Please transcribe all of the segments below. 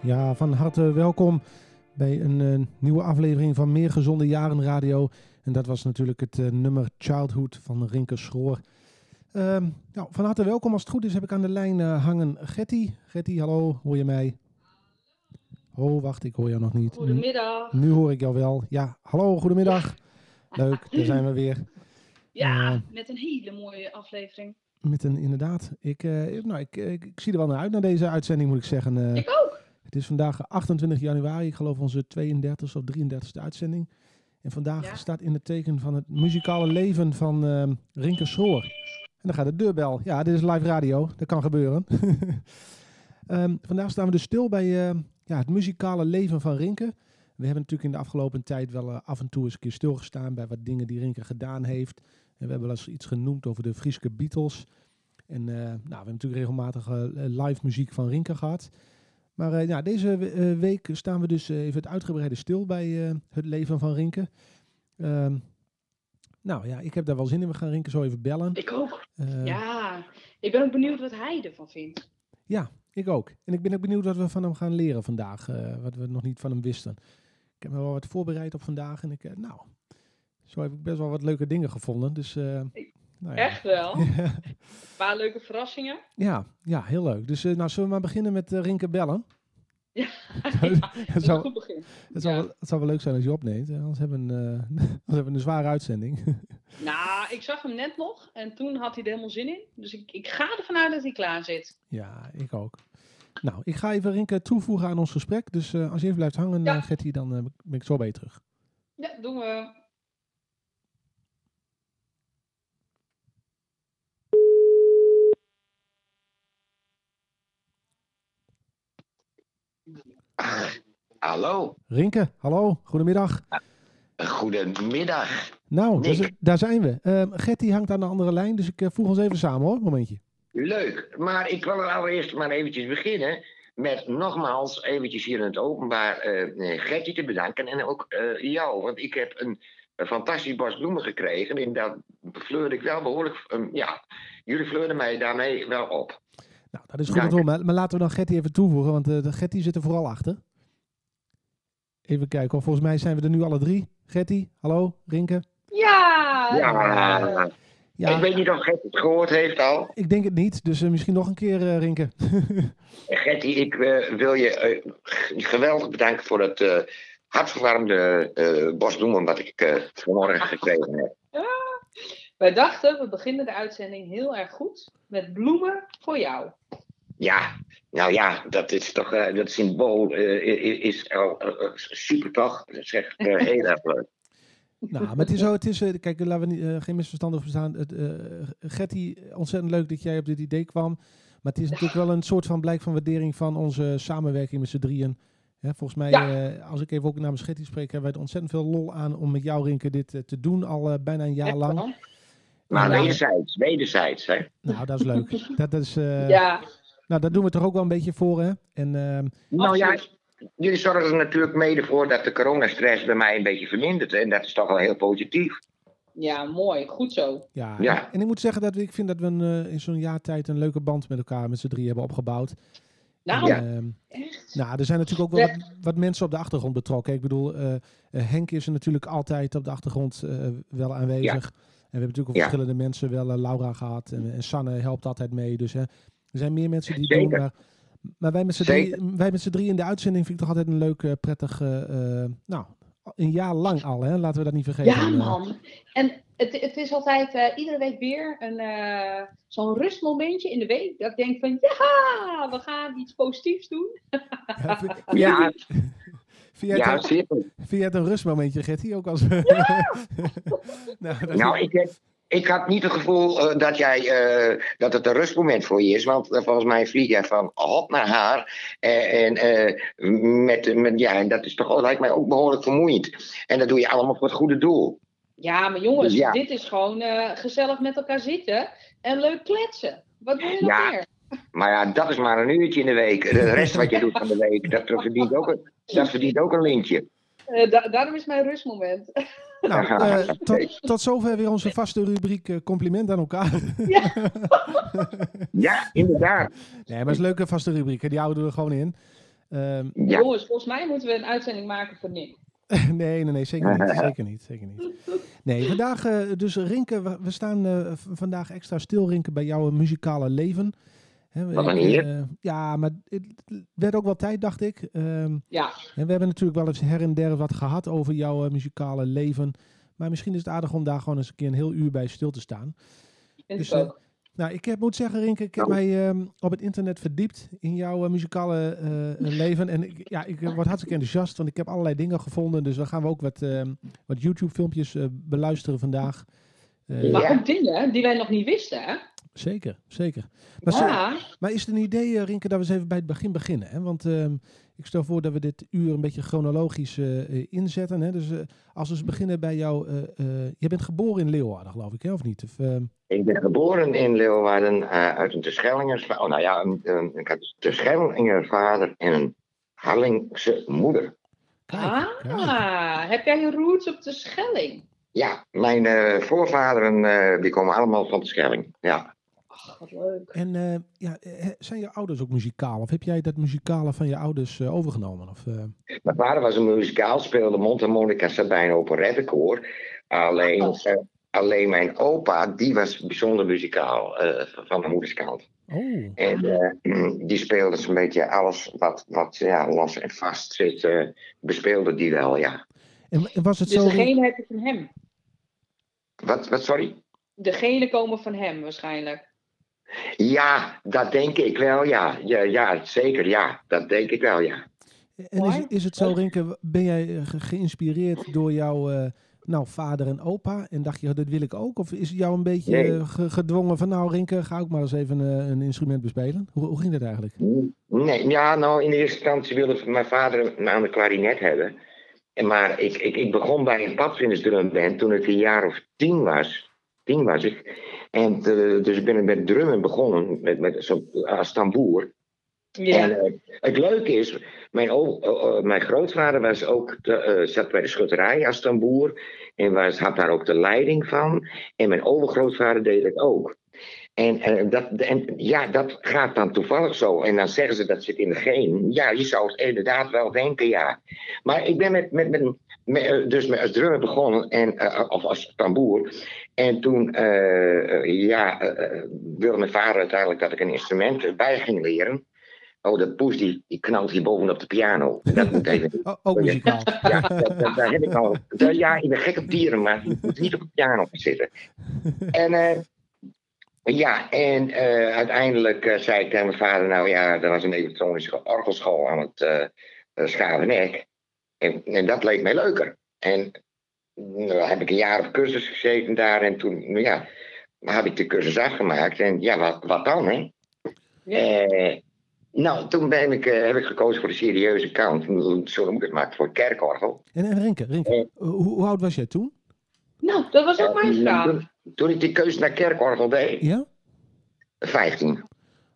Ja, van harte welkom bij een eh, nieuwe aflevering van Meer Gezonde Jaren Radio. En dat was natuurlijk het eh, nummer Childhood van Rinke Schroor. Ehm, nou, van harte welkom. Als het goed is heb ik aan de lijn eh, hangen Getty. Getty, hallo, hoor je mij? Oh, wacht, ik hoor jou nog niet. Goedemiddag. Nu hoor ik jou wel. Ja, hallo, goedemiddag. Leuk, daar zijn we weer. Ja, met een hele mooie aflevering. Met een, inderdaad, ik, nou, ik, ik, ik zie er wel naar uit naar deze uitzending, moet ik zeggen. Ik ook. Het is vandaag 28 januari, ik geloof onze 32e of 33e uitzending. En vandaag Ja. staat in het teken van het muzikale leven van ehm Rinke Schroor. En dan gaat de deurbel. Ja, dit is live radio, dat kan gebeuren. Ehm, vandaag staan we dus stil bij ehm, ja, het muzikale leven van Rinke. We hebben natuurlijk in de afgelopen tijd wel eh, af en toe eens een keer stilgestaan bij wat dingen die Rinke gedaan heeft. En we hebben wel eens iets genoemd over de Frieske Beatles. En eh, nou, we hebben natuurlijk regelmatig eh, live muziek van Rinke gehad. Maar eh, ja, deze eh, week staan we dus eh, even het uitgebreide stil bij het leven van Rinke. Ehm, nou ja, ik heb daar wel zin in. We gaan Rinke zo even bellen. Ik ook. Ja, ik ben ook benieuwd wat hij ervan vindt. Ik ook. En ik ben ook benieuwd wat we van hem gaan leren vandaag. wat we nog niet van hem wisten. Ik heb me wel wat voorbereid op vandaag. En ik, nou, zo heb ik best wel wat leuke dingen gevonden. Dus, nou ja. Echt wel. Een paar leuke verrassingen. ja, ja, heel leuk. Dus nou, zullen we maar beginnen met eh, Rinke bellen? Ja, Dat dat is een goed begin. het, zou Ja. wel, het zou wel leuk zijn als je opneemt. Anders hebben we een, eh, anders hebben we een zware uitzending. Nou, ik zag hem net nog en toen had hij er helemaal zin in. Dus ik, ik ga ervan uit dat hij klaar zit. Ja, ik ook. Nou, ik ga even Rinke toevoegen aan ons gesprek. Dus eh, als je even blijft hangen, eh, Gertie, dan eh, ben ik zo bij je terug. Ja, doen we. Hallo, Rinke, hallo, goedemiddag. goedemiddag. Nou, daar, daar zijn we. Ehm Gertie hangt aan de andere lijn, dus ik eh, voeg ons even samen hoor, momentje. Leuk, maar ik wil er allereerst maar eventjes beginnen met nogmaals eventjes hier in het openbaar eh eh, Gertje te bedanken en ook jou. Want ik heb een, een fantastisch bos bloemen gekregen en dat fleurde ik wel behoorlijk, ehm, ja, jullie fleurden mij daarmee wel op. Nou, dat is goed om maar, maar laten we dan Gertie even toevoegen, want eh, de Gertie zit er vooral achter. Even kijken, hoor. volgens mij zijn we er nu alle drie. Gertie, hallo, Rinke. Ja! Ja, Ja, ik weet niet of Gertie het gehoord heeft al. ik denk het niet, dus eh, misschien nog een keer, eh, Rinke. Gertie, ik wil je geweldig bedanken voor het eh hartverwarmde eh bos bloemen wat ik eh, vanmorgen gekregen heb. Wij dachten, we beginnen de uitzending heel erg goed met bloemen voor jou. Ja, nou ja, dat is toch, eh, dat symbool eh, is al eh, super toch? Dat is echt eh, heel erg leuk. Nou, maar het is zo, het is, kijk, laten we niet, geen misverstand over staan. Het, eh, Gertie, ontzettend leuk dat jij op dit idee kwam. Maar het is natuurlijk wel een soort van blijk van waardering van onze samenwerking met z'n drieën. Hè, volgens mij, Ja. eh, als ik even ook namens Gertie spreek, hebben wij er ontzettend veel lol aan om met jou, Rinke, dit te doen. Al bijna een jaar Echt lang. Maar Ja. wederzijds, wederzijds, hè? Nou, dat is leuk. dat, is, eh, Ja, Nou, daar doen we toch ook wel een beetje voor, hè? En ehm, Nou ja, jullie zorgen er natuurlijk mede voor dat de coronastress bij mij een beetje vermindert. En dat is toch wel heel positief. ja, mooi. Goed zo. ja, Ja. en ik moet zeggen dat we- ik vind dat we een, eh, in zo'n jaar tijd een leuke band met elkaar, met z'n drie hebben opgebouwd. Nou, Ja. Ehm, echt. Nou, er zijn natuurlijk ook wel Ja. wat, wat mensen op de achtergrond betrokken. Ik bedoel, eh, Henk is er natuurlijk altijd op de achtergrond eh, wel aanwezig. En we hebben natuurlijk ook Ja. verschillende mensen, wel eh, Laura gehad en, en Sanne helpt altijd mee. Dus hè, er zijn meer mensen die Zeker. doen. Maar, maar wij, met z'n drie, drie in de uitzending vind ik toch altijd een leuk, eh, prettig, eh, nou, een jaar lang al, hè? laten we dat niet vergeten. Ja, man. En het, het is altijd iedere week weer een, zo'n rustmomentje in de week. Dat ik denk van, ja, we gaan iets positiefs doen. ja, vind, Ja, vind, jij ja het, zeker. vind jij het een rustmomentje, Gertie? Ook als... nou, dat is- Nou, ik, heb, ik had niet het gevoel eh, dat, jij, eh, dat het een rustmoment voor je is. Want eh, volgens mij vlieg jij van hot naar haar. Eh, en, eh, met, met, ja, en dat is toch, lijkt mij ook behoorlijk vermoeiend. En dat doe je allemaal voor het goede doel. Ja, maar jongens, Ja. dit is gewoon eh, gezellig met elkaar zitten en leuk kletsen. Wat wil je nog Ja. meer? Maar ja, dat is maar een uurtje in de week. De rest wat je doet van de week, dat verdient ook een, dat verdient ook een lintje. Eh, da- daarom is mijn rustmoment. Nou, eh, tot, tot zover weer onze vaste rubriek eh, compliment aan elkaar. Ja, inderdaad. nee, maar het is een leuke vaste rubriek, hè, die houden we er gewoon in. Ehm, Ja. Jongens, volgens mij moeten we een uitzending maken voor Nick. nee, nee, nee, zeker niet. Zeker niet, zeker niet. Nee, vandaag, eh, dus Rinke, we, we staan eh, vandaag extra stil, Rinke, bij jouw muzikale leven. Eh, ja, maar het werd ook wel tijd, dacht ik. Ehm, Ja, en we hebben natuurlijk wel eens her en der wat gehad over jouw eh, muzikale leven. Maar misschien is het aardig om daar gewoon eens een keer een heel uur bij stil te staan. Dus, ook. Nou, ik heb, moet zeggen, Rinke, ik heb Nou. mij ehm, op het internet verdiept in jouw muzikale leven. En ik, ja, ik word hartstikke enthousiast, want ik heb allerlei dingen gevonden. Dus dan gaan we ook wat, ehm, wat YouTube-filmpjes beluisteren vandaag. Eh, Maar Ja. ook dingen die wij nog niet wisten, hè? Zeker, zeker. Maar, zo- maar is het een idee, eh, Rinke, dat we eens even bij het begin beginnen? Hè? Want ehm, ik stel voor dat we dit uur een beetje chronologisch eh, eh, inzetten. Hè? Dus eh, als we eens beginnen bij jou... eh, eh, je bent geboren in Leeuwarden, geloof ik, hè? of niet? Of, ehm, Ik ben geboren in Leeuwarden eh, uit een Terschellingers va- Oh, nou ja, een, een, ik had een Terschellinger vader en een Harlingse moeder. kijk, kijk. ah, heb jij je roots op de Schelling? Ja, mijn eh, voorvaderen eh, die komen allemaal van Terschelling. Ja. Ach, wat leuk. En eh, ja, eh, zijn je ouders ook muzikaal? Of heb jij dat muzikale van je ouders eh, overgenomen? Of, eh, Mijn vader was een muzikaal, speelde mondharmonica, zat bij een operettekoor. Alleen, Oh. alleen mijn opa, die was bijzonder muzikaal eh, van de moederskant. Oh, En eh, die speelde zo'n beetje alles wat, wat ja, los en vast zit, bespeelde die wel, ja. en, en was het Dus zo... degene heb je van hem. Wat, wat sorry? Degene komen van hem waarschijnlijk. Ja, dat denk ik wel, ja. Ja, ja zeker, ja. Dat denk ik wel, ja. En is, is het zo, Rinke, ben jij eh, ge- geïnspireerd door jouw eh, nou, vader en opa? En dacht je, dat wil ik ook? Of is het jou een beetje Nee. eh, ge- gedwongen van, nou Rinke, ga ook maar eens even een instrument bespelen? Hoe, hoe ging dat eigenlijk? Nee, ja, nou, in de eerste instantie wilde mijn vader me aan de klarinet hebben. En Maar ik, ik, ik begon bij een padvindersdrumband toen ik een jaar of tien was. Tien was ik. En eh, dus ik ben met drummen begonnen, met, met, zo, als tamboer. Ja. En eh, het leuke is, mijn, mijn grootvader was ook de, eh, zat bij de schutterij als tamboer. En was, had daar ook de leiding van. En mijn overgrootvader deed het ook. En, eh, dat, en ja, dat gaat dan toevallig zo. En dan zeggen ze dat zit in de geen. Ja, je zou het inderdaad wel denken, ja. Maar ik ben met, met, met, met, eh, dus met als drummer begonnen, en, eh, of als tamboer. En toen eh, eh, ja, eh, wilde mijn vader uiteindelijk dat ik een instrument bij ging leren. Oh, de poes die, die knalt hier bovenop de piano. Dat moet even. Oh, ook muzikaal. Ja, dat, dat- daar heb ik al. dat- ja, ik ben gek op dieren, maar je moet niet op de piano gaan zitten. En ja, en uiteindelijk zei ik tegen mijn vader: Nou ja, er was een elektronische orgelschool aan het uh, Schavenek. En, en dat leek mij leuker. En nou, heb ik een jaar op cursus gezeten daar. En toen, nou ja, had ik de cursus afgemaakt. En ja, wat, wat dan, hè? Ja. Eh, nou, toen ben ik, eh, heb ik gekozen voor de serieuze kant. Zo moet ik het maken, voor het kerkorgel. En, en Rinke, Rinke Eh. hoe, hoe oud was jij toen? Nou, dat was ook mijn vraag. Toen, toen ik die keuze naar kerkorgel deed, Ja? 15.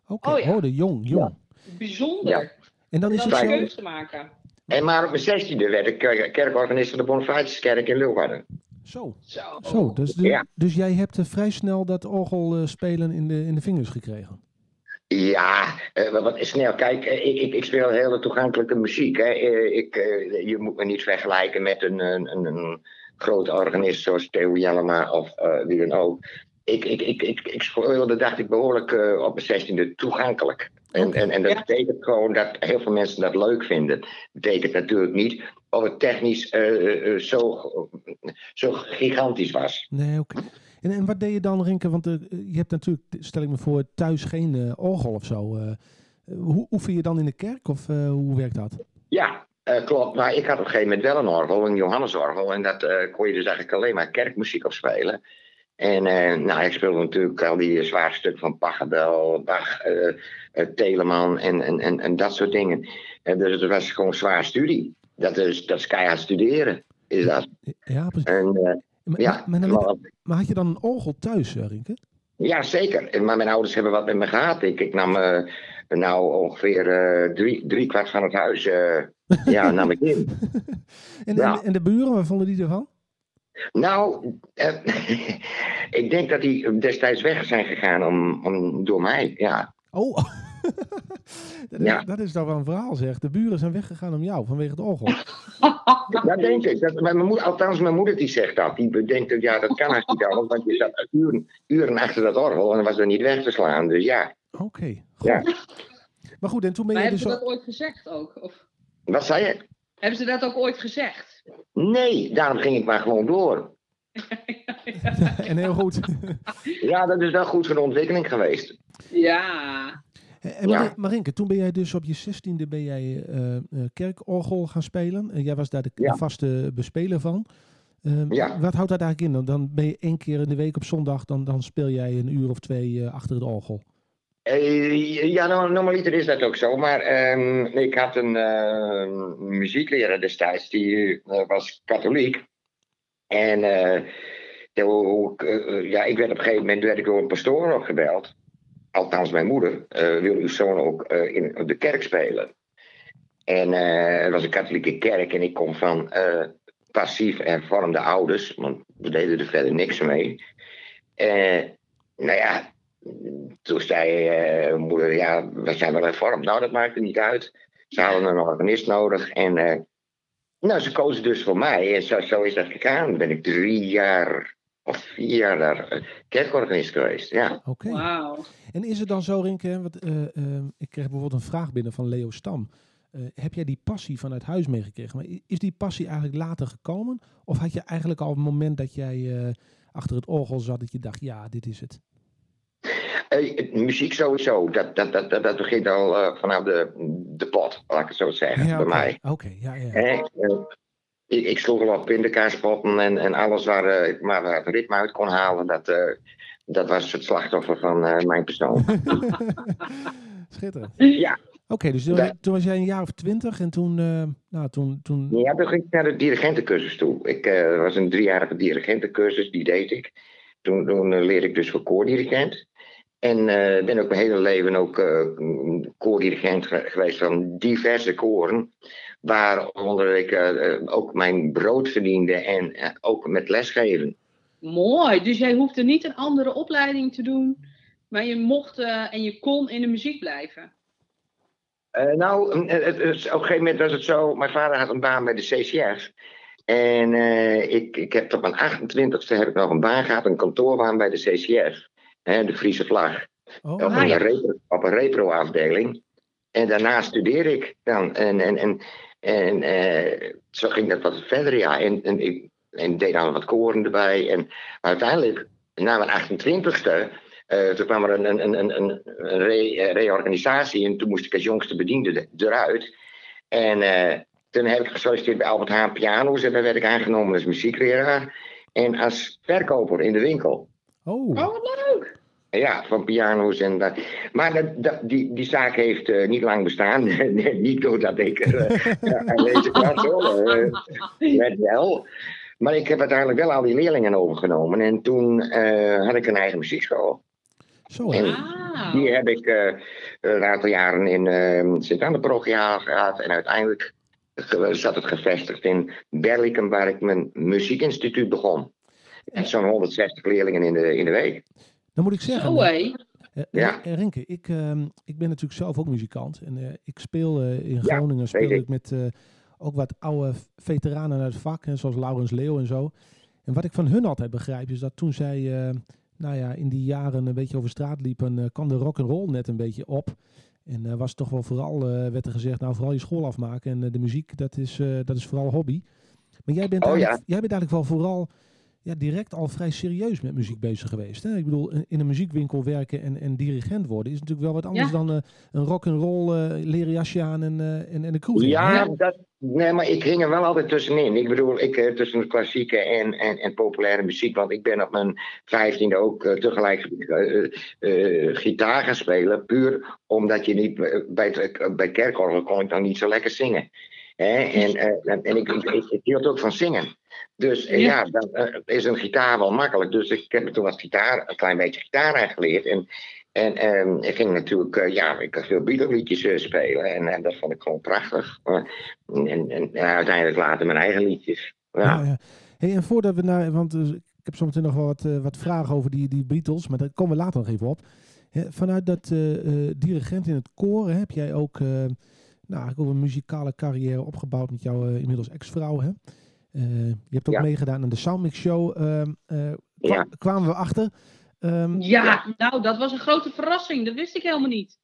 Oké, Oh ja. oh, de jong, jong. Bijzonder. Ja. En dan is Dan het een zo... keuze te maken. En maar op mijn 16e werd ik eh, kerkorganist van de Bonifatiuskerk in Leeuwarden. Zo, Zo. zo dus, de- Ja. dus jij hebt eh, vrij snel dat orgel eh, spelen in de, in de vingers gekregen? Ja, eh, wat- snel. Kijk, ik, ik, ik speel hele toegankelijke muziek. Hè. Eh, Ik, eh, je moet me niet vergelijken met een, een, een, een grote organist zoals Theo Jellema of eh, wie dan ook. Ik, ik, ik, ik, ik speelde, dacht ik, behoorlijk eh, op mijn 16e toegankelijk. En, en, en dat Ja. betekent gewoon dat heel veel mensen dat leuk vinden. Dat betekent natuurlijk niet of het technisch eh, eh, zo, zo gigantisch was. Nee, oké. En, en wat deed je dan, Rinke? Want eh, je hebt natuurlijk, stel ik me voor, thuis geen eh, orgel of zo. eh. hoe oefen je dan in de kerk of eh, hoe werkt dat? Ja, eh, klopt. Maar ik had op een gegeven moment wel een orgel, een Johannesorgel. En dat eh, kon je dus eigenlijk alleen maar kerkmuziek op spelen. En eh, nou, ik speelde natuurlijk al die zware stukken van Pachelbel, Bach, eh, eh, Telemann en, en, en, en dat soort dingen. En dus het was gewoon zwaar studie. Dat is, dat is keihard studeren, is dat. Ja, precies. En, eh, Maar, ja, maar, had je dan een orgel thuis, eh, Rinke? ja, zeker. Maar mijn ouders hebben wat met me gehad. Ik, ik nam eh, nou ongeveer eh, drie, drie kwart van het huis eh, ja, nam ik in. En, Ja. en, en de buren, wat vonden die ervan? Nou, eh, ik denk dat die destijds weg zijn gegaan om, om, door mij. Ja, Oh, dat, is, Ja. dat is toch wel een verhaal zeg. De buren zijn weggegaan om jou vanwege het orgel. Dat denk ik. Dat, mijn moeder, althans, mijn moeder die zegt dat. Die denkt dat ja, dat kan haast niet anders. Want je zat uren, uren achter dat orgel en dan was er niet weg te slaan. Dus ja. Oké, goed. Ja. Maar goed, en toen ben Maar je hebben dus... ze dat ooit gezegd ook? Of Wat zei je? Hebben ze dat ook ooit gezegd? Nee, daarom ging ik maar gewoon door. en heel goed. Ja, dat is wel goed voor de ontwikkeling geweest. Ja. En Ja. Marinke, toen ben jij dus op je zestiende ben jij eh, eh, kerkorgel gaan spelen. En jij was daar de, Ja. vaste bespeler van. Ehm, Ja. Wat houdt dat eigenlijk in? Dan, dan ben je één keer in de week op zondag, dan, dan speel jij een uur of twee eh, achter het orgel. Eh, ja, no- normaliter is dat ook zo. Maar ehm, ik had een eh, muziekleraar destijds, die eh, was katholiek. En eh, ja, ik werd op een gegeven moment werd ik door een pastoor opgebeld. Althans, mijn moeder. wil uw zoon ook in de kerk spelen? En het was een katholieke kerk en ik kom van passief hervormde ouders. Want we deden er verder niks mee. Nou ja, toen zei eh, moeder, ja, we zijn wel hervormd. Nou, dat maakt er niet uit. Ze hadden een organist nodig. En eh, nou, ze kozen dus voor mij. En zo, zo is dat gegaan. Dan ben ik drie jaar of vier jaar daar eh, kerkorganist geweest. Ja. Oké. Wauw. En is het dan zo, Rinke, want, ik kreeg bijvoorbeeld een vraag binnen van Leo Stam. Eh, heb jij die passie vanuit huis meegekregen? Maar is die passie eigenlijk later gekomen? Of had je eigenlijk al het moment dat jij eh, achter het orgel zat, dat je dacht, ja, dit is het? Eh, het- muziek sowieso, dat, dat, dat, dat, begint al eh, vanaf de, de pot, laat ik het zo zeggen, Ja, bij oké. mij. Oké, ja, ja. Hè, eh, ik, ik sloeg wel op pindakaaspotten en, en alles waar ik maar waar het ritme uit kon halen, dat, dat was het slachtoffer van mijn persoon. Schitterend. Ja. Oké, dus toen, Ja. toen was jij een jaar of twintig en toen, nou, toen, toen Ja, toen ging ik naar de dirigentencursus toe. Ik was een driejarige dirigentencursus, die deed ik. Toen, toen leerde ik dus voor koordirigent. En eh, ben ook mijn hele leven ook eh, koordirigent ge- geweest van diverse koren. Waaronder ik eh, ook mijn brood verdiende en ook met lesgeven. Mooi. Dus jij hoefde niet een andere opleiding te doen. Maar je mocht en je kon in de muziek blijven. Nou, het, het- op een gegeven moment was het zo. Mijn vader had een baan bij de CCF. En ik, ik heb op mijn 28ste heb ik nog een baan gehad, een kantoorbaan bij de CCF. Hè, de Friese vlag. Oh, op, Ah, een repro, op een repro-afdeling. En daarna studeer ik dan. En, en, en, en eh, zo ging dat wat verder, ja. En, en ik en deed dan wat koren erbij. En uiteindelijk, na mijn 28ste, eh, toen kwam er een, een, een, een, een re- eh, reorganisatie. En toen moest ik als jongste bediende de- eruit. En toen heb ik gesolliciteerd bij Albert Haan Piano's. En daar werd ik aangenomen als muziekleraar. En als verkoper in de winkel. Oh. Oh, wat leuk. Ja, van piano's en dat. Maar dat, dat, die, die zaak heeft eh, niet lang bestaan. niet doordat ik eh, aanwezig was, hoor. Eh, net wel. Maar ik heb uiteindelijk wel al die leerlingen overgenomen. En toen eh, had ik een eigen muziekschool. Zo? En die heb ik eh, een aantal jaren in eh Sint-Anne-parochiaal gehad. En uiteindelijk zat het gevestigd in Berlikum, waar ik mijn muziekinstituut begon. Met zo'n 160 leerlingen in de, in de week. Dan moet ik zeggen, Zo eh, hé. eh, Ja. eh, Rinke, ik, ehm, ik ben natuurlijk zelf ook muzikant. En eh, ik speel eh, in Ja, Groningen speel ik ik. met eh, ook wat oude veteranen uit het vak, hè, zoals Laurens Leeuw en zo. En wat ik van hun altijd begrijp, is dat toen zij eh, nou ja, in die jaren een beetje over straat liepen, eh, kwam de rock and roll net een beetje op. En eh, was toch wel vooral, eh, werd er gezegd, nou vooral je school afmaken. En de muziek, dat is, eh, dat is vooral hobby. Maar jij bent, Oh, ja. jij bent eigenlijk wel vooral ja, direct al vrij serieus met muziek bezig geweest. Hè? Ik bedoel, in- een muziekwinkel werken en, en dirigent worden is natuurlijk wel wat anders Ja. dan eh, een rock and roll eh leren jasje aan en, eh, en, en de kroeg. Ja, dat, nee, maar ik hing er wel altijd tussenin. Ik bedoel, ik eh, tussen de klassieke en, en, en populaire muziek. Want ik ben op mijn vijftiende ook tegelijk eh, eh, gitaar gaan spelen. Puur omdat je niet bij, bij kerkorgel kon ik dan niet zo lekker zingen. Hè? En, eh, en, en ik, ik, ik, hield ook van zingen. Dus eh, Ja. ja, dan eh, is een gitaar wel makkelijk. Dus ik heb toen wat gitaar, een klein beetje gitaar aangeleerd. En, en ehm, ik ging natuurlijk, ja, ik had veel Beatle-liedjes spelen. En, en dat vond ik gewoon prachtig. En, en ja, uiteindelijk later mijn eigen liedjes. Ja. Ja, ja. Hey, en voordat we naar, want ik heb zometeen nog wel wat, wat vragen over die, die Beatles, maar daar komen we later nog even op. Vanuit dat dirigent in het koor heb jij ook, nou, eigenlijk ook een muzikale carrière opgebouwd met jouw eh, inmiddels ex-vrouw. Hè? Eh, je hebt ook Ja. meegedaan aan de Soundmix Show. ehm, eh, kwa- Ja. Kwamen we achter. Ehm, Ja, nou, dat was een grote verrassing. Dat wist ik helemaal niet.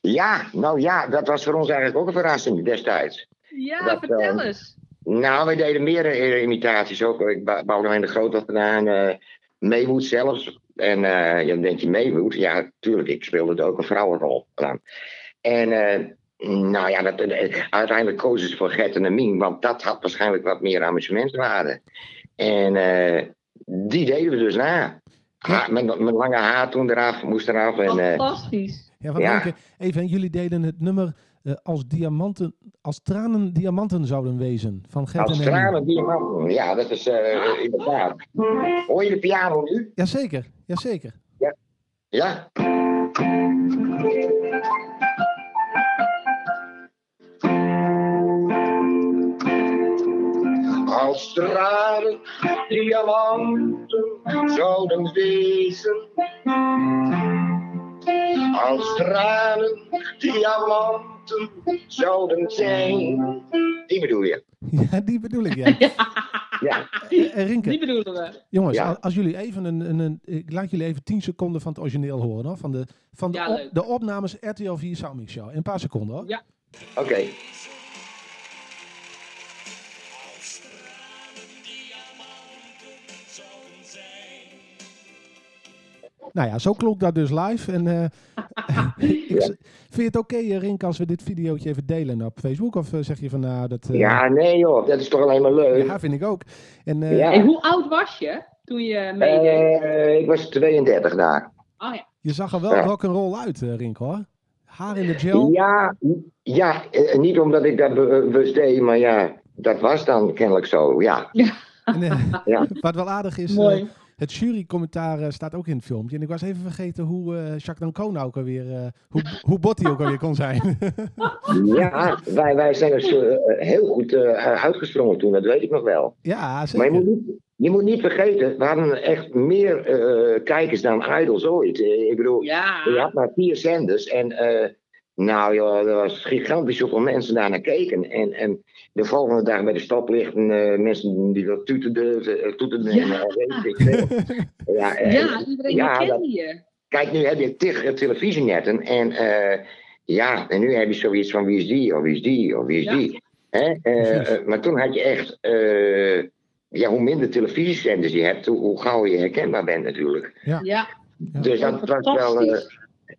Ja, nou ja, dat was voor ons eigenlijk ook een verrassing destijds. Ja, Dat, vertel eh, eens. Nou, we deden meer eh, imitaties ook. Ik bouwde alleen de groot gedaan. eh Maywood zelfs. En eh, ja, dan denk je Maywood. Ja, tuurlijk, ik speelde er ook een vrouwenrol aan. En eh, nou ja, dat, eh, uiteindelijk kozen ze voor Gert en Mien. Want dat had waarschijnlijk wat meer amusementswaarde. En eh, die deden we dus na. Ha, met, met lange haar toen eraf, moest eraf. En, eh, Fantastisch. ja, wat Ja. even, jullie deden het nummer eh, als, diamanten, als tranen diamanten zouden wezen. Van Gert als en tranen diamanten. Ja, dat is eh, inderdaad. Hoor je de piano nu? Jazeker, jazeker. Ja. Als tranen diamanten zouden wezen. Als tranen diamanten zouden zijn. Die bedoel je? Ja, die bedoel ik, ja. Ja. Eh, eh, Rinke, Die bedoelen we. jongens, Ja. als jullie even een, een, een- Ik laat jullie even 10 seconden van het origineel horen, hoor. Van de, van de, Ja, op- leuk. de opnames RTL 4 Soundmix Show. In een paar seconden, hoor. Ja. Oké. Nou ja, zo klonk dat dus live. En eh, ik, vind je het oké, eh, Rink, als we dit videootje even delen op Facebook? Of eh, zeg je van, nou, dat... eh, Ja, nee joh, dat is toch alleen maar leuk. ja, vind ik ook. En eh, Ja. En hoe oud was je toen je meedeed? Eh, ik was 32 daar. oh ja. je zag er wel Ja. rock'n'roll uit, Rink, hoor. Haar in de gel. Ja, ja niet omdat ik dat be- bewust deed, maar ja, dat was dan kennelijk zo, ja. En, Ja. Wat wel aardig is, Mooi. Het jurycommentaar eh, staat ook in het filmpje. En ik was even vergeten hoe eh Jacques Dancona ook alweer, eh, hoe, hoe bot hij ook alweer kon zijn. Ja, wij, wij zijn dus heel goed eh, uitgesprongen toen, dat weet ik nog wel. ja, Maar je zeker. moet niet, je moet niet vergeten, we hadden echt meer eh, kijkers dan Idols ooit. Ik bedoel, Ja. je had maar vier zenders en eh, nou joh, er was gigantisch hoeveel mensen daar naar keken. En, en de volgende dag bij de stoplichten, eh, mensen die dat toeterden, eh, toeterden Ja. en eh, weet ik veel. Ja, Ja, iedereen ja, je. Kijk, nu heb je tig televisienetten en eh, ja, en nu heb je zoiets van wie is die, of wie is die, of wie is Ja. die. Hè? Maar toen had je echt, eh, ja, hoe minder televisiezenders je hebt, hoe, hoe gauw je herkenbaar bent natuurlijk. Ja. Ja. Dus dat was wel.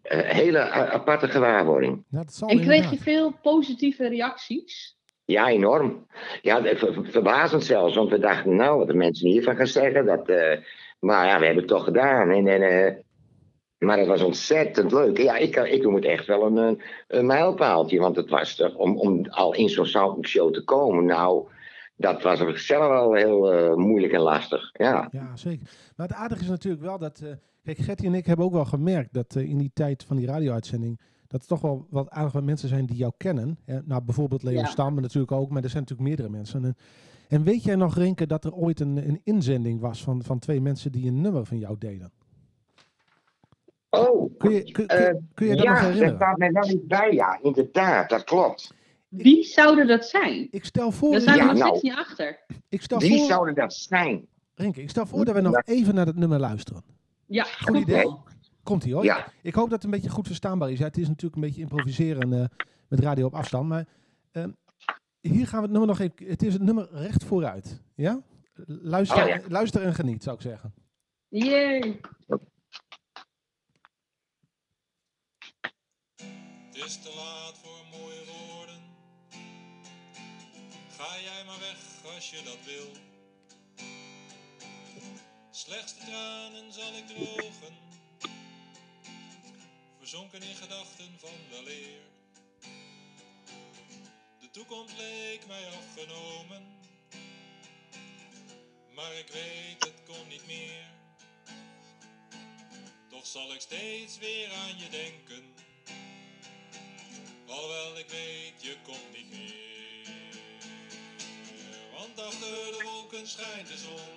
Hele a- aparte gewaarwording. Ja, dat zal En kreeg je veel positieve reacties? Ja, enorm. Ja, ver- ver- verbazend zelfs, want we dachten, nou, wat de mensen hiervan gaan zeggen, dat, eh, maar ja, we hebben het toch gedaan. En, en, eh, maar het was ontzettend leuk. Ja, ik, ik noem het echt wel een, een, een mijlpaaltje, want het was toch, om, om al in zo'n show te komen, nou, dat was op zichzelf wel heel eh, moeilijk en lastig. Ja. Ja, zeker. Maar het aardige is natuurlijk wel dat... eh, kijk, Gertie en ik hebben ook wel gemerkt dat eh, in die tijd van die radio-uitzending... dat er toch wel wat aardige mensen zijn die jou kennen. Hè? Nou, bijvoorbeeld Leo Ja. Stam natuurlijk ook, maar er zijn natuurlijk meerdere mensen. En, en weet jij nog, Renke, dat er ooit een, een inzending was van, van twee mensen die een nummer van jou deden? Oh, Kun je, kun, kun, kun je dat nog ja, dat herinneren? staat mij wel niet bij, ja, inderdaad, dat klopt. Wie zouden dat zijn? Ik stel voor, Daar zijn we Ja, nog nou. steeds niet achter. ik stel Wie voor, zouden dat zijn? Renke, ik stel voor dat we nog even naar het nummer luisteren. Ja, Goed idee. Komt ie hoor. Ja, Ik hoop dat het een beetje goed verstaanbaar is. Ja, het is natuurlijk een beetje improviseren eh, met radio op afstand. Maar ehm, hier gaan we het nummer nog even... Het is het nummer recht vooruit. Ja? Luister, Oh, ja. luister en geniet, zou ik zeggen. Jee. Het is te laat voor Ga jij maar weg als je dat wil. Slechts de tranen zal ik drogen. Verzonken in gedachten van weleer. De toekomst leek mij afgenomen. Maar ik weet het kon niet meer. Toch zal ik steeds weer aan je denken. Alhoewel ik weet, je komt niet meer. Want achter de wolken schijnt de zon.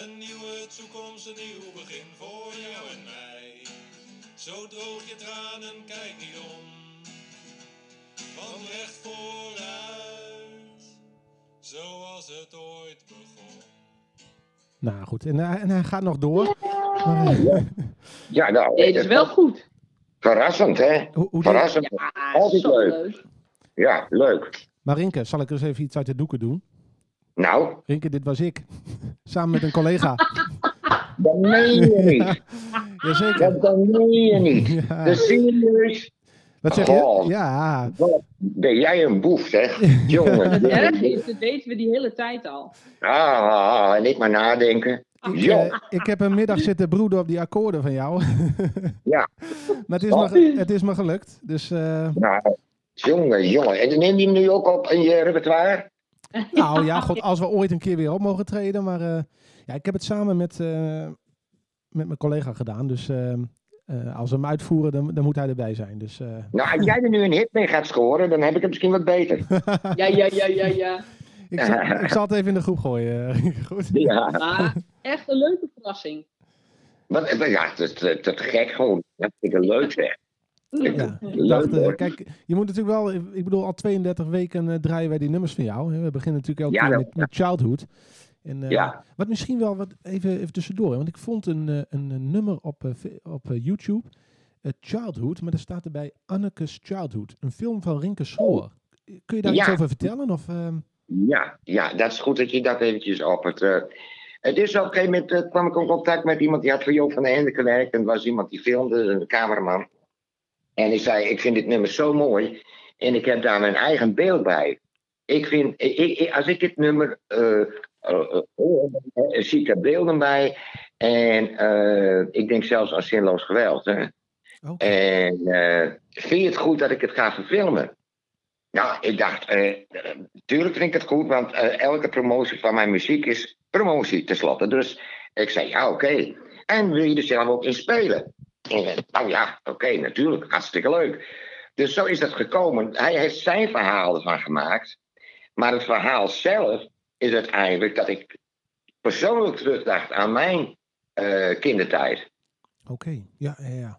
Een nieuwe toekomst, een nieuw begin voor jou en mij. Zo droog je tranen, kijk niet om. Van recht vooruit, zoals het ooit begon. Nou goed, en, hij- en hij gaat nog door. Eh, Ja, nou, Nee, dat is wel goed. verrassend, hè? hoe, hoe Verrassend. Ja, Altijd zo leuk. leuk. Ja, leuk. Marinke, zal ik eens even iets uit de doeken doen? Nou, Rinke, dit was ik. Samen met een collega. dat meen je niet. Jazeker. Dat, dat meen je niet. Ja. Dus serieus, Wat zeg je? Goh. Ja, wat ben jij een boef, zeg. Jongen. Is, dat weten we die hele tijd al. Ah, ah, ah, en ik maar nadenken. ik, eh, ik heb een middag zitten broeden op die akkoorden van jou. Ja. maar het is, me, het is me gelukt. Dus eh, Nou, jongen, jongen. En neem je hem nu ook op in je repertoire? nou ja, god, als we ooit een keer weer op mogen treden. Maar eh, ja, ik heb het samen met, eh, met mijn collega gedaan. Dus eh, eh, als we hem uitvoeren, dan, dan moet hij erbij zijn. Dus eh, Nou, als jij er nu een hit mee gaat scoren, dan heb ik het misschien wat beter. Ja, ja, ja, ja, ja. ik, zal, ik zal het even in de groep gooien. Goed. Ja, Maar echt een leuke verrassing. wat, ja het is gek gewoon. Dat vind ik leuk zeg. Ja, ik dacht, eh, kijk, je moet natuurlijk wel, ik bedoel, al 32 weken eh, draaien wij die nummers van jou. Hè. We beginnen natuurlijk elke Ja, keer met, met Childhood. En, eh, Ja. Wat misschien wel, wat, even, even tussendoor, hè, want ik vond een, een, een nummer op, op YouTube, Childhood, maar daar staat erbij Anneke's Childhood, een film van Rinke Sloor. Kun je daar iets over vertellen? Of, ehm, Ja, ja, dat is goed dat je dat eventjes op het. het is op een gegeven moment kwam ik in contact met iemand die had voor Joop van den Ende gewerkt. En was iemand die filmde, een cameraman. En ik zei, ik vind dit nummer zo mooi. En ik heb daar mijn eigen beeld bij. Ik vind, ik, ik- als ik dit nummer eh, eh, eh, hoor, zie ik er beelden bij. En ik denk zelfs aan zinloos geweld. Hè. En vind je het goed dat ik het ga verfilmen? Nou, ik dacht, eh, eh, tuurlijk vind ik het goed, want elke promotie van mijn muziek is promotie tenslotte. Dus ik zei, ja, oké. En wil je er zelf ook in spelen? En, nou ja, oké, natuurlijk, hartstikke leuk. Dus zo is dat gekomen. Hij heeft zijn verhaal ervan gemaakt. Maar het verhaal zelf is uiteindelijk dat ik persoonlijk terugdacht aan mijn eh, kindertijd. Oké, ja, ja, ja.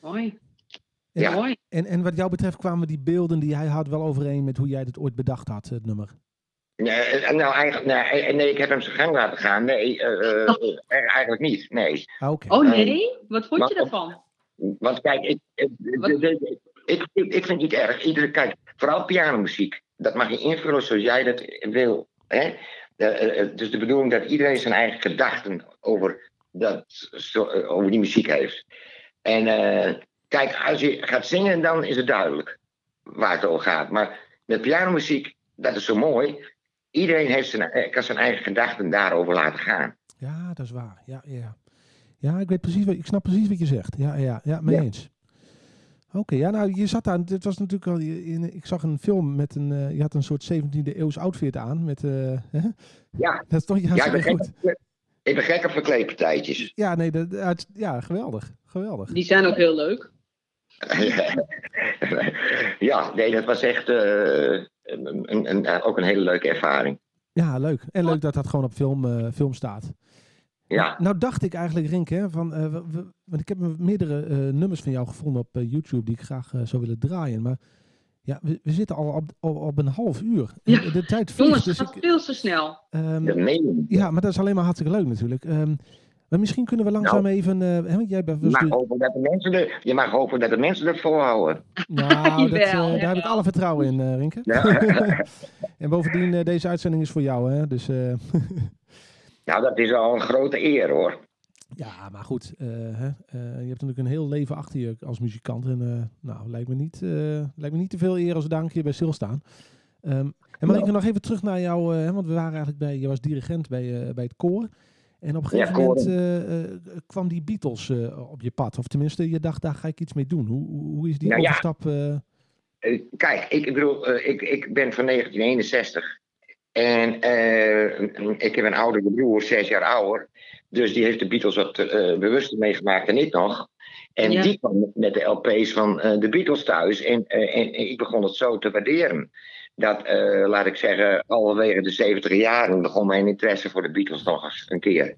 Mooi. En, Ja. Mooi. en, en wat jou betreft kwamen die beelden die hij had wel overeen met hoe jij het ooit bedacht had, het nummer. Nee, eh, nou, eigenlijk, nee, eh, nee, ik heb hem zijn gang laten gaan. Nee, eh, eh, eh, eigenlijk niet. Nee. Ah, Oké. Oh nee? Wat vond je daarvan? Want kijk, ik, ik, ik, vind het niet erg. Iedere, kijk, vooral pianomuziek. Dat mag je invullen zoals jij dat wil. Hè? Eh, eh, Het is de bedoeling dat iedereen zijn eigen gedachten over, dat, eh, over die muziek heeft. En eh, kijk, als je gaat zingen, dan is het duidelijk waar het over gaat. Maar met pianomuziek, dat is zo mooi. Iedereen heeft zijn, eh, kan zijn eigen gedachten daarover laten gaan. Ja, dat is waar. Ja, ja. ja ik weet precies wat, ik snap precies wat je zegt. Ja, ja, ja, mee Ja. eens. Oké, ja, nou, je zat daar, dit was natuurlijk al, in, ik zag een film met een, eh, je had een soort 17e eeuws outfit aan, met, eh, hè? Ja, dat is toch ja ik, ben goed. gek, op- ik ben gek op verkleedpartijtjes. Ja, nee, dat, uit, ja, geweldig, geweldig. Die zijn ook heel leuk. ja, nee, dat was echt eh, een, een, een- ook een hele leuke ervaring. Ja, leuk. En leuk dat dat gewoon op film, eh, film staat. Ja, Nou dacht ik eigenlijk, Rink, hè, van, eh, we- we- want ik heb meerdere eh, nummers van jou gevonden op eh, YouTube die ik graag zou willen draaien. Maar ja, we, we zitten al op, op, op een half uur. Ja. De tijd vliegt, Jongens, dus het gaat ik, veel te snel. ehm, dat meen je niet. ja, maar dat is alleen maar hartstikke leuk natuurlijk. Ehm, maar misschien kunnen we langzaam even, eh, hè, want jij bent Je dus mag, de- hopen dat de mensen er, je mag hopen dat de mensen dat volhouden. nou, dat, eh, daar heb ik alle vertrouwen in, eh Rinke. Ja. en bovendien, eh, deze uitzending is voor jou, hè? Dus eh, nou, dat is al een grote eer hoor. Ja, maar goed. eh, hè, eh, je hebt natuurlijk een heel leven achter je als muzikant. En eh, nou, lijkt me, niet, eh, lijkt me niet te veel eer als dank hier bij stilstaan. Ehm en Marike, nog even terug naar jou. hè, want we waren eigenlijk bij, je was dirigent bij, eh, bij het koor. En op een gegeven Ja, moment eh, eh, kwam die Beatles eh, op je pad. Of tenminste, je dacht, daar ga ik iets mee doen. Hoe, hoe is die Nou ja. overstap? Kijk, ik bedoel, eh, ik, ik ben van 1961. En eh, ik heb een oudere broer, zes jaar ouder. Dus die heeft de Beatles wat eh, bewuster meegemaakt dan ik nog. En Ja. die kwam met de LP's van eh, de Beatles thuis. En, en, en ik begon het zo te waarderen. Dat, eh, laat ik zeggen, halverwege de 70 jaren begon mijn interesse voor de Beatles nog eens een keer.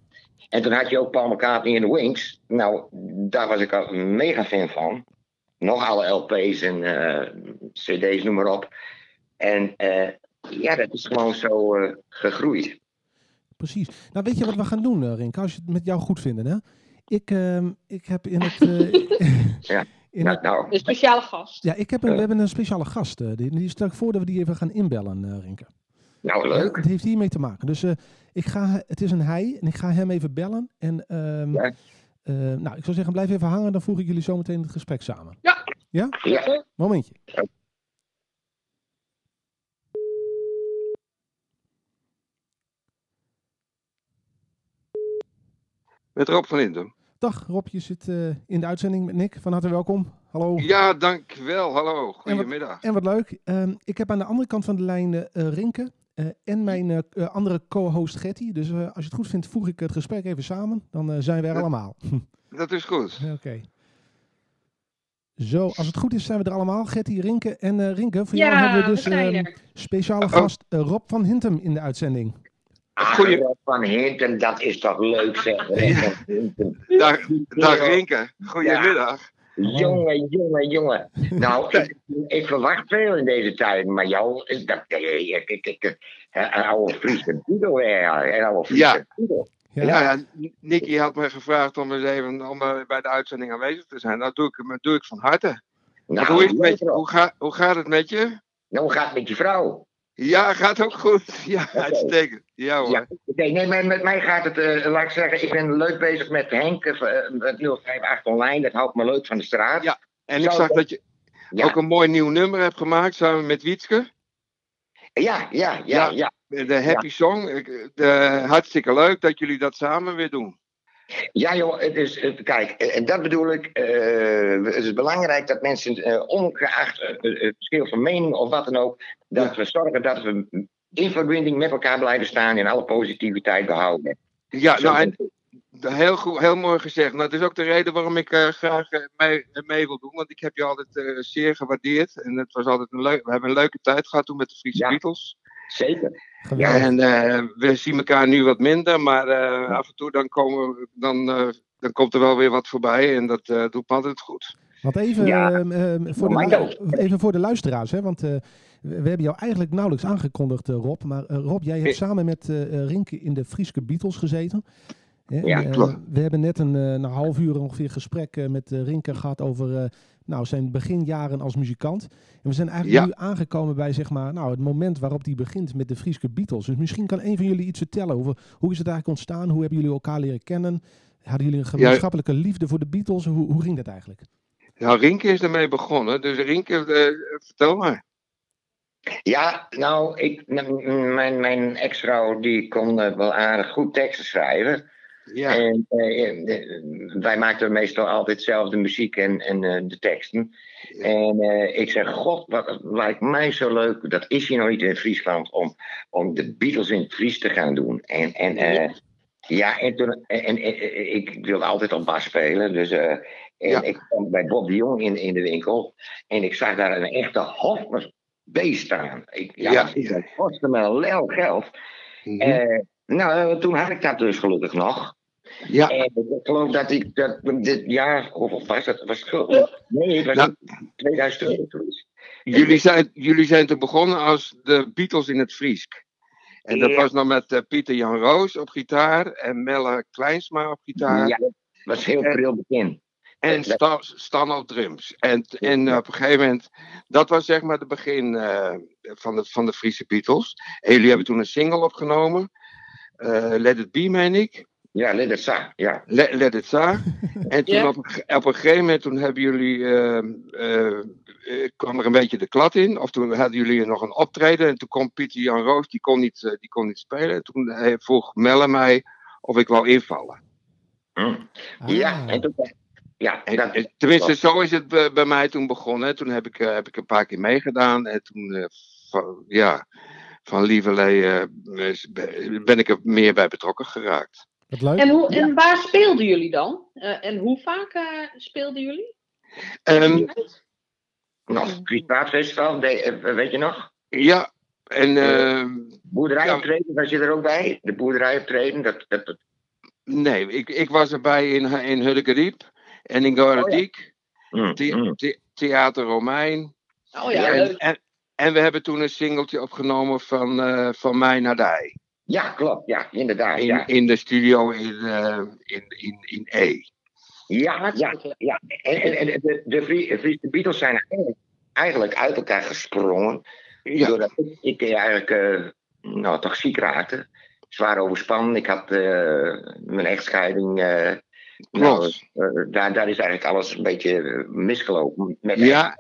En toen had je ook Paul McCartney in de Wings. Nou, daar was ik al een mega fan van. Nog alle LP's en eh, CD's, noem maar op. En eh, ja, dat is gewoon zo gegroeid. Precies. Nou, weet je wat we gaan doen, Rink? Als je het met jou goed vindt, hè? Ik, ehm, ik heb in het... Ja. In Nou, nou, Een speciale gast. ja, ik heb een, Ja. we hebben een speciale gast. eh, die, die stel ik voor dat we die even gaan inbellen, eh Rinke. nou leuk. Het heeft hiermee te maken. Dus eh, ik ga, het is een hij en ik ga hem even bellen. En ehm, Ja. eh, nou, ik zou zeggen, blijf even hangen. Dan voeg ik jullie zometeen het gesprek samen. Ja. Ja? Ja. Momentje. Met Rob van Linden. Dag Rob, je zit eh, in de uitzending met Nick. Van harte welkom. Hallo. Ja, dankjewel. Hallo. Goedemiddag. En wat leuk. ehm, ik heb aan de andere kant van de lijn eh, Rinke eh, en mijn andere co-host Getty. Dus eh, als je het goed vindt, voeg ik het gesprek even samen. Dan eh, zijn we er allemaal. Dat is goed. Oké. Zo, als het goed is, zijn we er allemaal. Getty, Rinke en eh, Rinke. Voor jou hebben we we dus zijn ehm, speciale Oh. gast Rob van Hintem in de uitzending. Goeie- van Hinten, dat is toch leuk zeg. Dag, dag Rinke. Goedemiddag. Jongen, jongen, jongen. Nou, ik, ik verwacht veel in deze tijd, maar jou, dat, eh, ik, ik, ik, eh, een oude Friese Doodle, ja, een oude Friese Ja. Nicky had me gevraagd om eens even om, eh, bij de uitzending aanwezig te zijn. Dat doe ik, dat doe ik van harte. Nou, hoe, is het met, leuk, je? Rob. hoe, ga, hoe gaat het met je? Nou, hoe gaat het met je vrouw? Ja, gaat ook goed. Ja, uitstekend. Ja hoor. Ja, nee, maar met mij gaat het, eh, laat ik zeggen, ik ben leuk bezig met Henk, eh, het 058 online, dat houdt me leuk van de straat. Ja. En ik zag dat- je ja, ook een mooi nieuw nummer hebt gemaakt samen met Wietske. ja, ja, ja, Ja. ja. De Happy Song. De, hartstikke leuk dat jullie dat samen weer doen. Ja, joh, het is, het- kijk, en dat bedoel ik. eh, het is belangrijk dat mensen, eh, ongeacht eh, het verschil van mening of wat dan ook, dat Ja. we zorgen dat we in verbinding met elkaar blijven staan en alle positiviteit behouden. Ja, nou, en Heel, goed, heel mooi gezegd. Nou, dat is ook de reden waarom ik graag mee, mee wil doen. Want ik heb je altijd zeer gewaardeerd. En het was altijd een leuk. We hebben een leuke tijd gehad toen met de Friese Ja. Beatles. Zeker. Geweldig. En eh, we zien elkaar nu wat minder. Maar eh, af en toe dan, komen, we- dan, eh, dan komt er wel weer wat voorbij. En dat eh, doet me altijd goed. Want even, Ja. ehm, ehm, voor, de, even voor de luisteraars, hè, want eh, we hebben jou eigenlijk nauwelijks aangekondigd, Rob. Maar Rob, jij hebt samen met Rinke in de Frieske Beatles gezeten. Hè, Ja, eh, klopt. we hebben net een, eh, een half uur ongeveer gesprek eh, met Rinke gehad over eh, nou, zijn beginjaren als muzikant. En we zijn eigenlijk Ja. nu aangekomen bij zeg maar, nou, het moment waarop hij begint met de Frieske Beatles. Dus misschien kan een van jullie iets vertellen over hoe is het eigenlijk ontstaan? Hoe hebben jullie elkaar leren kennen? Hadden jullie een gemeenschappelijke liefde voor de Beatles? Hoe, hoe ging dat eigenlijk? Nou, Rinke is ermee begonnen. Dus Rinke, eh, vertel maar. Ja, nou, ik, mijn, mijn ex-vrouw die kon wel aardig goed teksten schrijven. Ja. En eh, eh, wij maakten meestal altijd zelf de muziek en, en eh, de teksten. En ik zeg, god, wat lijkt mij zo leuk. Dat is hier nog niet in Friesland om, om de Beatles in het Fries te gaan doen. En, en eh, ja, en toen, en, en, en- ik wilde altijd op bas spelen. Dus en Ja. ik kwam bij Bob de Jong in, in de winkel. En ik zag daar een echte Hofmers beest staan. Ik, ja, Ja. dat kostte me een lel geld. Mhm. Nou, toen had ik dat dus gelukkig nog. Ja. En ik geloof dat ik dat dit jaar, hoeveel was dat? Was het nee, het was Nou. 2002. zoiets. Jullie zijn, jullie zijn te begonnen als de Beatles in het Friesk. En dat Ja. was nog met eh, Pieter Jan Roos op gitaar en Melle Kleinsma op gitaar. Ja, dat was heel pril begin. En Stan, Stan op drums. En, en op een gegeven moment, dat was zeg maar het begin eh, van, de, van de Friese Beatles. En jullie hebben toen een single opgenomen. eh, Let It Be, meen ik. Ja, let it sa, ja. Let, Let It Sa. En toen Ja. op, op een gegeven moment, toen hebben jullie, eh, eh, eh, kwam er een beetje de klad in. Of toen hadden jullie nog een optreden. En toen kwam Pieter Jan Roos, die kon niet, eh, die kon niet spelen. En toen eh, vroeg Melle mij of ik wou invallen. Hm. Ja, Ah. en toen, ja, En, dat, en tenminste, zo is het bij, bij mij toen begonnen. Toen heb ik, heb ik een paar keer meegedaan. En toen, van, ja, van lieverlee eh, is- ben ik er meer bij betrokken geraakt. Wat leuk. En, hoe, en waar speelden jullie dan? Eh, en hoe vaak eh, speelden jullie? Ehm, nog, Friespraatfestival, de- eh, weet je nog? Ja, en eh, Boerderij Ja. optreden, was je er ook bij? De boerderij optreden, dat, dat, dat- nee, ik, ik was erbij in, in Huddekeriep en in Goradiek. mm, The- mm. the- Theater Romein. Oh ja, en, leuk. en, en we hebben toen een singeltje opgenomen van, eh, van mij naar Dij. Ja, klopt, ja, inderdaad. In, Ja, in de studio in, eh, in, in, in E. ja, ja. ja. En, en, en de, de, Friese Beatles zijn eigenlijk- uit elkaar gesprongen. Ja, Doordat ik, ik eigenlijk eh, nou, toch ziek raakte. Zwaar overspannen. Ik had eh, mijn echtscheiding. nou, klopt. eh, daar, daar is eigenlijk alles een beetje misgelopen. Met Ja.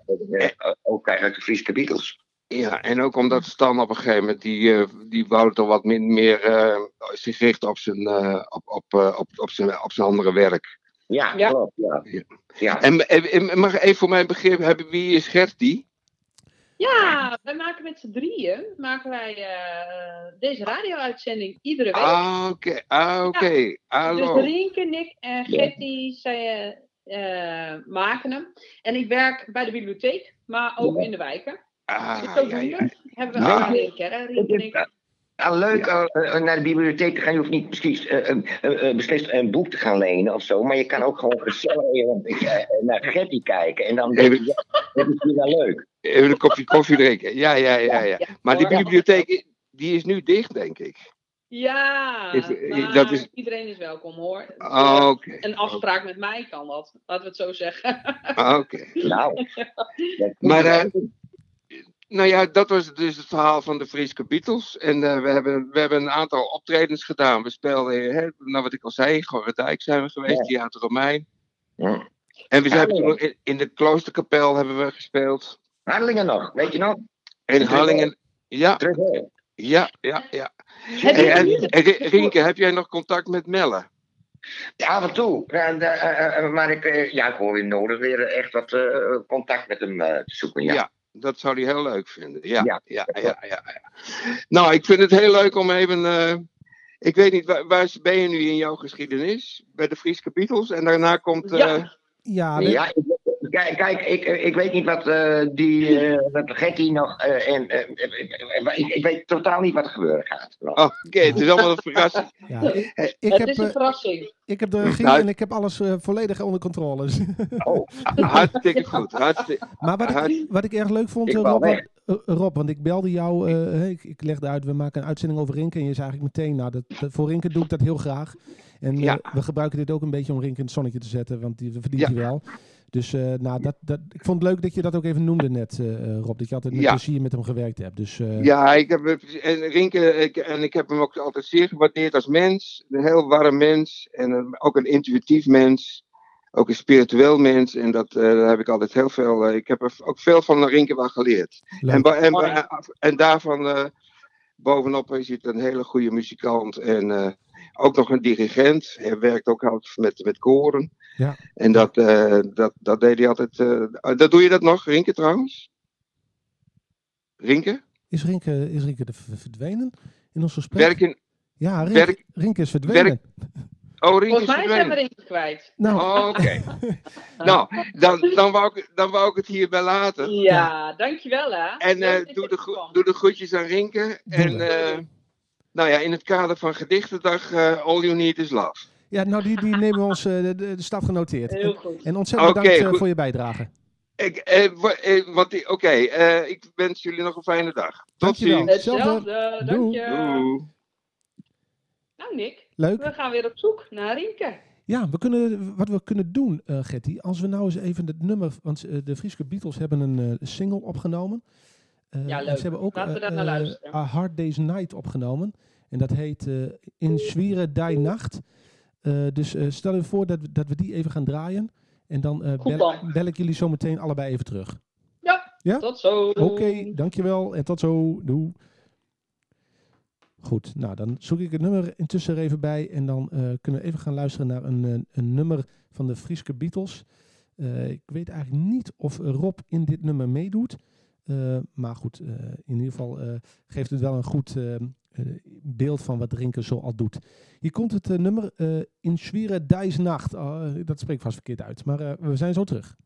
ook eigenlijk de Friese Beatles. Ja, en ook omdat Stan op een gegeven moment, die, eh, die wou toch wat min, meer eh, zich richten op zijn, eh, op, op, eh, op, op, zijn, op zijn andere werk. Ja, Ja. klopt. Ja. Ja. Ja. En, mag even voor mijn begrip hebben, wie is Gertie? Ja, wij maken met z'n drieën maken wij eh, deze radio-uitzending iedere week. Ah, oké. Ah, oké. Hallo. Dus Rienke, Nick en Getty zij, maken hem. En ik werk bij de bibliotheek, maar ook Ja. in de wijken. Ah, ja, hebben we. Ah, leuk eh, eh, naar de bibliotheek te gaan. Je hoeft niet precies eh, beslist een boek te gaan lenen of zo. Maar je kan ook gewoon gezellig naar Getty kijken. En dan denk je, ja, dat is hier wel leuk. Even een kopje koffie drinken. Ja, ja, ja, ja. Maar die bibliotheek, die is nu dicht, denk ik. Ja, Is- maar dat is- iedereen is welkom hoor. Ah, Oké. Een afspraak met mij kan dat, laten we het zo zeggen. Ah, Oké. Nou, Maar, Nou ja, dat was dus het verhaal van de Friese Beatles. En eh, we, hebben, we hebben een aantal optredens gedaan. We speelden, hè, nou wat ik al zei, Gorredijk zijn we geweest, Ja. Theater Romein. Ja. En we zijn toen in, in de Kloosterkapel hebben we gespeeld. Hardelingen nog, weet je nog? In Terug, Hallingen. Ja, ja, ja, ja. Heb En, je en, Rienke, heb jij nog contact met Melle? Ja, af en toe. Eh, eh, maar ik, eh, ja, ik hoor weer nodig weer eh, echt wat eh, contact met hem eh, te zoeken. Ja. Ja. Dat zou hij heel leuk vinden. Ja, ja, Ja. ja, ja, ja. Nou, ik vind het heel leuk om even. eh, ik weet niet, waar, waar ben je nu in jouw geschiedenis? Bij de Friese Beatles. En daarna komt. eh, Ja. Ja, dit- Ja, ik, kijk, kijk ik, ik weet niet wat eh, die eh wat Getty nog. eh, en, eh, eh, eh, ik, ik weet totaal niet wat er gebeuren gaat. Oh, Oké, het is allemaal een verrassing. ja. Ik, ik het heb, is een eh, verrassing. ik heb de regie Nou, en ik heb alles eh, volledig onder controle. Dus- Oh, Hartstikke goed. Hartstikke, Maar wat ik, wat ik erg leuk vond, eh, Rob, eh, Rob, want ik belde jou, eh, ik, ik legde uit, we maken een uitzending over Rinken. En je zei eigenlijk meteen, nou, dat, dat- voor Rinken doe ik dat heel graag. En eh, Ja. we gebruiken dit ook een beetje om Rinken in het zonnetje te zetten, want die verdient Ja. hij wel. Dus eh, nou, dat, dat, ik vond het leuk dat je dat ook even noemde net, eh, eh, Rob. Dat je altijd met Ja. plezier met hem gewerkt hebt. Dus eh, ja, ik heb, en Rinke, ik, en ik heb hem ook altijd zeer gewaardeerd als mens. Een heel warm mens. En een- ook een intuïtief mens. Ook een spiritueel mens. En dat, eh, daar heb ik altijd heel veel. eh, ik heb er ook veel van Rinke wel geleerd. En, en, ba- en daarvan eh, bovenop is hij een hele goede muzikant en eh, ook nog een dirigent. Hij werkt ook altijd met, met koren. Ja. En dat, eh, dat, dat deed hij altijd. eh, dat doe je dat nog, Rinke trouwens? Rinke? Is Rinke, is Rinke de verdwenen in ons gesprek? Werk in. ja, Rinke, werk- Rinke is verdwenen. Oh, Rinke Volgens is mij zijn we verdwenen. erin kwijt. Nou, Oh, Oké. nou, dan, dan, wou ik, dan wou ik het hierbij laten. Ja, dankjewel hè. En eh, doe, de doe de groetjes aan Rinke. En eh, nou ja, in het kader van Gedichtendag, eh, All You Need Is Love. Ja, nou die, die nemen we ons, eh, de, de, de stad genoteerd. Heel En, goed. en ontzettend Oké, bedankt eh, goed. voor je bijdrage. Ik, eh, eh, wat Oké, eh, ik wens jullie nog een fijne dag. Tot Dankjewel. ziens. Hetzelfde, dank je. Doei. Nou Nick, Leuk. we gaan weer op zoek naar Rienke. Ja, we kunnen, wat we kunnen doen, eh Getty, als we nou eens even het nummer, want de Friese Beatles hebben een single opgenomen. Eh, Ja, leuk. Ze hebben ook Laten we daar naar eh, luisteren. A Hard Day's Night opgenomen. En dat heet eh, In Zwieren Die Nacht. Eh, dus eh, stel je voor dat we, dat we die even gaan draaien. En dan, eh, Goed bel, dan. bel ik jullie zo meteen allebei even terug. Ja, Ja? tot zo. Oké, dankjewel en tot zo. Doei. Goed, nou dan zoek ik het nummer intussen er even bij. En dan kunnen we even gaan luisteren naar een, een nummer van de Frieske Beatles. Ik weet eigenlijk niet of Rob in dit nummer meedoet. Maar goed, in ieder geval geeft het wel een goed beeld van wat Rinke zo al doet. Hier komt het eh, nummer eh, In Schwere Dijs Nacht. Oh, eh, dat spreekt vast verkeerd uit, maar eh, we zijn zo terug.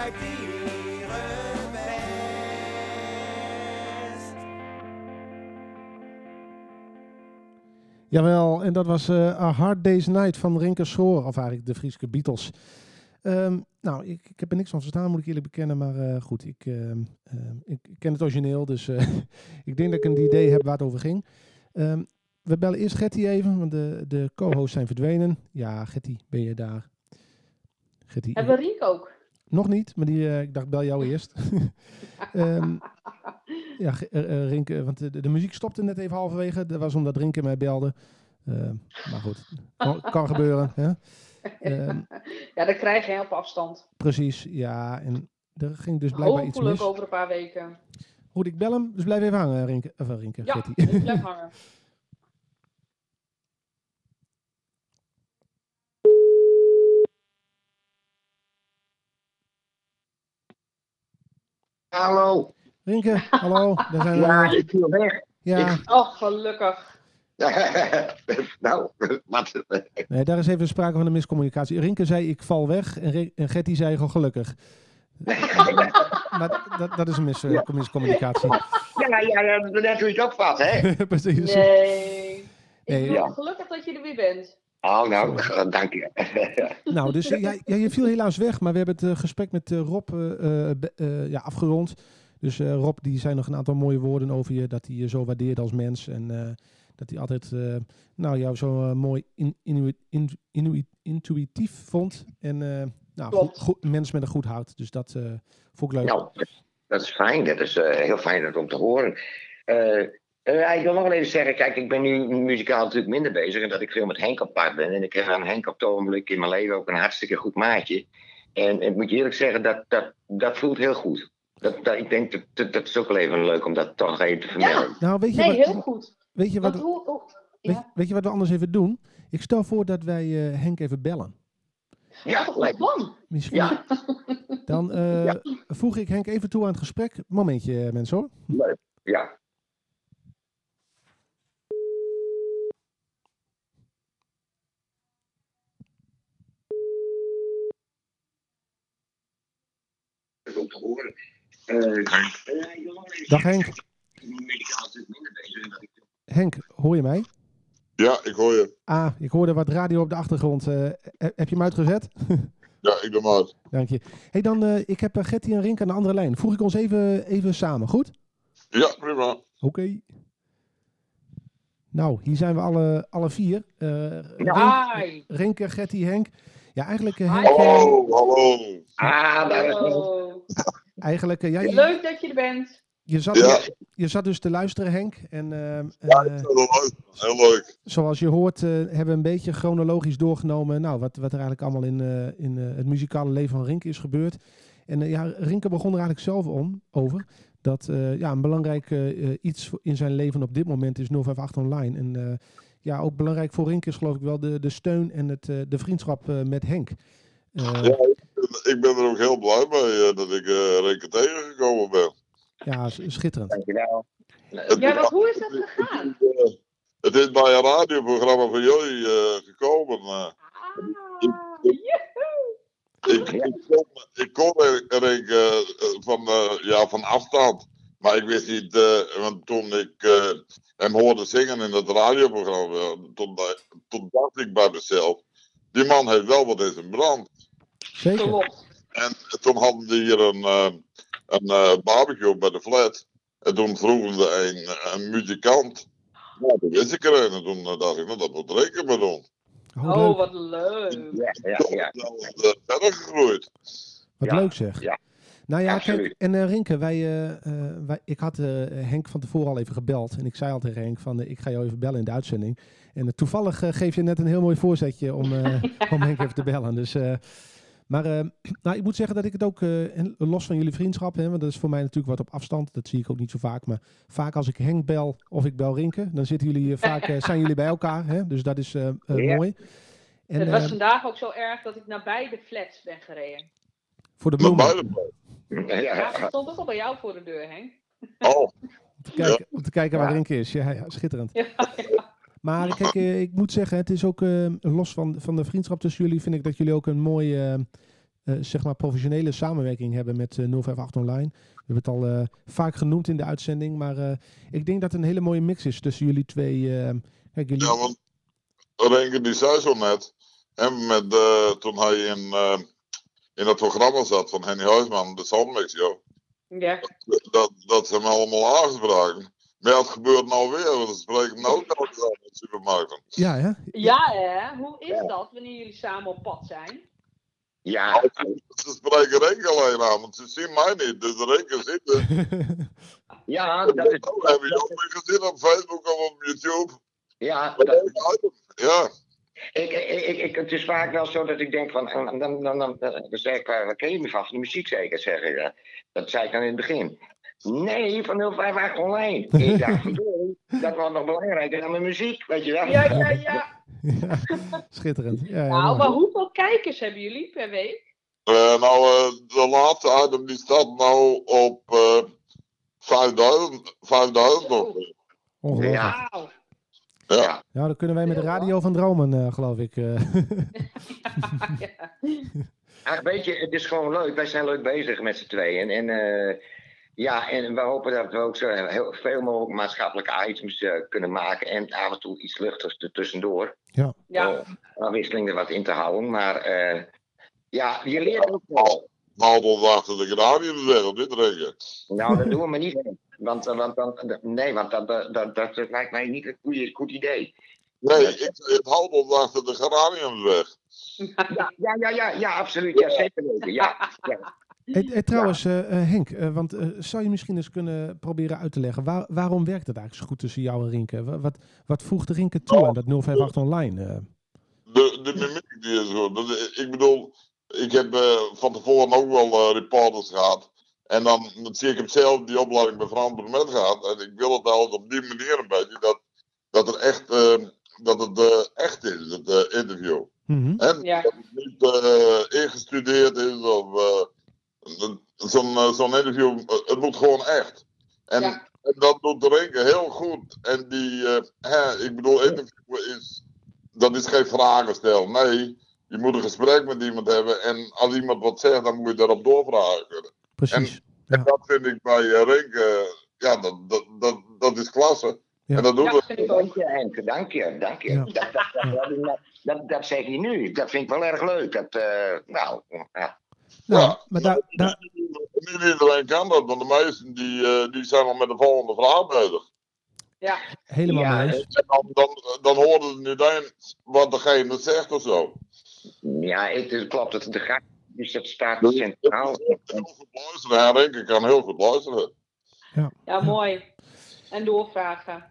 Wil ik mij dieren best. Jawel, en dat was eh, A Hard Day's Night van Rinke Schoor, of eigenlijk de Frieske Beatles. Ehm, nou, ik, ik heb er niks van verstaan, moet ik eerlijk bekennen, maar eh, goed, ik, ehm, ehm, ik, ik ken het origineel, dus eh, ik denk dat ik een idee heb waar het over ging. Ehm, we bellen eerst Getty even, want de, de co-hosts zijn verdwenen. Ja, Getty, ben je daar? Getty, Hebben we Riek ook? Nog niet, maar die, eh, ik dacht, bel jou eerst. Ehm, ja, eh, eh, Rinke, want de, de muziek stopte net even halverwege. Dat was omdat Rinke mij belde. Ehm, maar goed, kan, kan gebeuren. Hè? Ehm, Ja, dat krijg je op afstand. precies, ja. En er ging dus blijkbaar iets mis. over een paar weken. Goed, ik bel hem, dus blijf even hangen, Rinke. Of, Rinke, Ja, ik blijf hangen. Hallo. Rinke, hallo. Daar zijn we Ja, weer. ik viel weg. Ja, Oh, gelukkig. nou, wat? nee, daar is even sprake van een miscommunicatie. Rinke zei, ik val weg. En, Getty zei, gewoon gelukkig. maar dat, dat is een mis, Ja. miscommunicatie. Ja, ja, ja, net hoe je het opvat, hè? Precies. Nee. Ik ben ja. gelukkig dat je er weer bent. Oh, nou, dank je. Nou, dus eh, je viel helaas weg, maar we hebben het eh, gesprek met eh, Rob ja, afgerond. Dus Rob, die zei nog een aantal mooie woorden over je, dat hij je zo waardeert als mens. En dat hij altijd, nou, jou zo mooi in, in- intuïtief vond. En eh nou, goed, goed, mens met een goed hart. Dus dat vond ik leuk. Nou, dat is fijn. Dat is heel fijn om te horen. Eh, eh, ik wil nog wel even zeggen, kijk, ik ben nu muzikaal natuurlijk minder bezig. En dat ik veel met Henk apart ben. En ik heb aan Henk op het ogenblik in mijn leven ook een hartstikke goed maatje. En ik moet je eerlijk zeggen, dat, dat, dat voelt heel goed. Dat, dat, ik denk, dat, dat, dat is ook wel even leuk om dat toch even te vermelden. Nou, weet je, Nee, wat, heel goed. weet, je wat, hoe, hoe- weet, ja. weet je wat we anders even doen? Ik stel voor dat wij eh, Henk even bellen. Ja, een lijkt me. plan. Misschien Ja, Dan eh, Ja. voeg ik Henk even toe aan het gesprek. Momentje, mensen hoor. leuk. Ja. Om te horen. Eh, eh, ik wil nog even Dag zeggen, Henk. kijk, ik ben muzikaal natuurlijk minder bezig. en dat ik- Henk, hoor je mij? Ja, ik hoor je. Ah, ik hoorde wat radio op de achtergrond. Eh, he- heb je hem uitgezet? Ja, ik doe maar uit. Dank je. hey, dan, eh, ik heb eh, Gertie en Rink aan de andere lijn. Voeg ik ons even, even samen, goed? Ja, prima. Oké. Nou, hier zijn we alle, alle vier. Eh Rink, Hi. Rinke, Gertie, Henk. Ja, eigenlijk eh. Henk... eh, Hallo, hallo. Ah, daar is. eigenlijk, eh, ja, je, Leuk dat je er bent. je, zat, Ja. je zat dus te luisteren, Henk. En ehm, Ja, eh, ik vind het leuk. Heel leuk. zoals je hoort, eh, hebben we een beetje chronologisch doorgenomen. Nou, wat, wat er eigenlijk allemaal in, eh, in eh, het muzikale leven van Rinke is gebeurd. En eh, ja, Rinke begon er eigenlijk zelf om, over. Dat eh, ja, een belangrijk eh, eh, iets in zijn leven op dit moment is 058 Online. En eh, ja, ook belangrijk voor Rinke is geloof ik wel de, de steun en het, eh, de vriendschap eh, met Henk. Eh, Ja, ik ben, ik er ook heel blij mee eh, dat ik eh Renke tegengekomen ben. ja, schitterend. Dankjewel. Ja, want hoe is dat gegaan? Eh, Het is bij een radioprogramma van jullie eh, gekomen. eh. Ah, joehoe. Ik, ik kon, ik kon Renke eh, van, ja, van afstand. Maar ik wist niet, eh, want toen ik eh, hem hoorde zingen in het radioprogramma, toen dacht ik bij mezelf, die man heeft wel wat in zijn brand. Zeker. Klopt. En toen hadden die hier een, eh, een eh, barbecue bij de flat. En toen vroegen ze een, een muzikant. Nou, toen wist ik er een. En toen eh, dacht ik, nou, dat moet Reken maar doen. Oh, Oh, leuk. wat leuk. Ja, ja, ja. dat verder gegroeid. Wat Ja, leuk zeg. ja. Nou ja, kijk, en eh, Rinke, wij, wij, ik had eh, Henk van tevoren al even gebeld. En ik zei al tegen Henk van, ik ga jou even bellen in de uitzending. En toevallig geef je net een heel mooi voorzetje om, eh, om Henk even te bellen. Dus, eh, maar eh, nou, ik moet zeggen dat ik het ook, eh, los van jullie vriendschap, hè, want dat is voor mij natuurlijk wat op afstand. Dat zie ik ook niet zo vaak. Maar vaak als ik Henk bel of ik bel Rinke, dan zitten jullie, vaak, eh, zijn jullie bij elkaar. Hè? Dus dat is eh, Ja. mooi. En het was eh, vandaag ook zo erg dat ik naar beide flats ben gereden. voor de bloemen. Ja, Ja, dat stond ook al bij jou voor de deur, Henk. Oh, om te kijken, om te kijken waar Ja. Rinke is. Ja, ja, schitterend. Ja, ja. Maar kijk, eh, ik moet zeggen, het is ook eh, los van, van de vriendschap tussen jullie, vind ik dat jullie ook een mooie, eh, eh, zeg maar, professionele samenwerking hebben met eh 058 Online. We hebben het al eh, vaak genoemd in de uitzending, maar eh, ik denk dat het een hele mooie mix is tussen jullie twee. eh, kijk, jullie... ja, want Renke die zei zo net. En met, eh, toen hij in, eh, in dat programma zat van Henny Huisman, de Soundmix, joh. ja. Dat, dat ze hem allemaal aangesproken. Maar ja, het gebeurt nou weer, want ze spreken nou ook nog in de supermarkten. Ja, hè? ja, hè? Hoe is dat wanneer jullie samen op pad zijn? ja. Ze spreken Renke alleen aan, want ze zien mij niet. Dus Renke zitten. ja, dat is. Oh, heb je ook weer gezien op Facebook of op YouTube? Ja, Dat is. Ja, ik, ik, ik, het is vaak wel zo dat ik denk van, dan, dan, dan, dan, dan zeg ik, eh, waar ken je me van? Van de muziek zeker, zeg ik. Dat zei ik dan in het begin. Nee, van 058 online. Ik dacht, dat was nog belangrijker dan mijn muziek, weet je wel. Ja, ja, ja. ja, schitterend. Ja, ja, Nou, maar hoeveel kijkers hebben jullie per week? Eh, nou, eh, de laatste item die staat nou op eh 5000, 5000 ongeveer. Ongelooflijk. Ja. Ja. Ja, dan kunnen wij met de radio van dromen, eh, geloof ik. eh. ja. Ach, weet je, het is gewoon leuk. Wij zijn leuk bezig met z'n tweeën. En, eh, ja, en we hopen dat we ook zo heel veel mogelijk maatschappelijke items eh, kunnen maken. En af en toe iets luchtigs er tussendoor. ja. Om afwisseling er wat in te houden. Maar eh, ja, je leert ook wel. Nou, tot achter de te zeggen, dit Renke. Nou, dat doen we maar niet. Want, eh, want, dan nee, want dat, dat, dat, dat lijkt mij niet een goede, goed idee. Nee, ik, ik hou tot achter de geraniumsweg. Ja, ja, ja, ja, ja absoluut. Ja, zeker weten. Ja, ja. Hey, hey, trouwens, eh, eh, Henk, eh, want eh, zou je misschien eens kunnen proberen uit te leggen, waar- waarom werkt het eigenlijk zo goed tussen jou en Rinke? Wa- Wat, wat voegt Rinke toe aan dat 058 online? De, de mimiek die is goed. Dat- Ik bedoel, ik heb eh, van tevoren ook wel eh, reporters gehad. En dan, dan zie ik hem zelf die opleiding bij Frans Bromet gaat. En ik wil het altijd op die manier een beetje, dat, dat, er echt, dat het eh, echt is, het eh, interview. Mhm. En Ja. dat het niet eh, ingestudeerd is of eh, zo'n eh, zo'n interview. eh, het moet gewoon echt. En, Ja. en dat doet Renke heel goed. En die, eh, hè, ik bedoel, interview is, dat is geen vragen stellen. Nee, je moet een gesprek met iemand hebben. En als iemand wat zegt, dan moet je daarop doorvragen kunnen. Precies. En Ja. dat vind ik bij eh, Renke, ja, dat, dat, dat, dat is klasse. Ja. En dat doet het. vind ik ook. Dank je, Henk. Dank je, dank je. Ja. Dat, dat, dat, dat, dat, dat zeg je nu. Dat vind ik wel erg leuk. Dat, eh, nou, ja. Nou, Ja. maar daar, daar, Niet iedereen kan dat, want de meesten die, eh, die zijn al met de volgende vraag bezig. Ja, helemaal Ja, dan, dan, dan horen ze niet eens wat degene zegt of zo. ja, het is, klopt. Het, de dus dat staat Dus- centraal. Heel goed luisteren, ja, denk ik kan heel goed luisteren. ja, mooi. En doorvragen.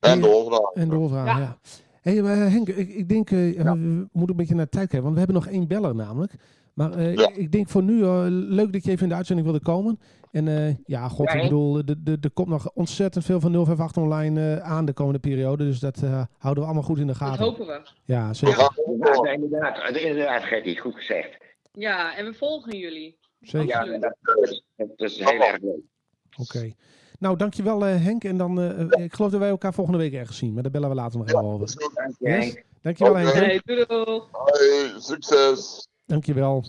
En Ja. doorvragen. En doorvragen, ja. Ja. Hey, maar Henk, ik, ik denk, eh, we moeten een beetje naar de tijd kijken, want we hebben nog één beller namelijk. Maar eh, Ja. ik denk voor nu, eh, leuk dat je even in de uitzending wilde komen. En eh, ja, god, Ja, ik bedoel, er- komt nog ontzettend veel van 058 online eh, aan de komende periode. Dus dat eh, houden we allemaal goed in de Dat gaten. hopen we. Ja, zeker. Ja, inderdaad, inderdaad, Gertie, goed gezegd. Ja, en we volgen jullie. zeker. Ja, dat, dat is, dat is heel erg leuk. Oké. Nou, dankjewel eh, Henk. En dan, eh, ik geloof dat wij elkaar volgende week ergens zien. Maar daar bellen we later nog even Dat over. Dank je, Yes. Henk. Dankjewel. Henk. Hey, doei doei. Hey, succes. Dankjewel.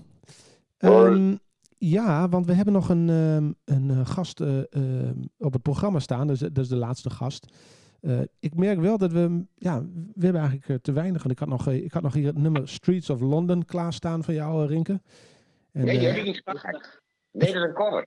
Ehm ja, want we hebben nog een, ehm, een eh, gast eh, ehm, op het programma staan. Dus, dat is de laatste gast. Eh, ik merk wel dat we, ja, we hebben eigenlijk te weinig. Want ik had nog, ik had nog hier het nummer Streets of London klaarstaan van jou, Rinke. En, Nee, die heb ik niet gemaakt. Prachtig. Nee, dat is een cover.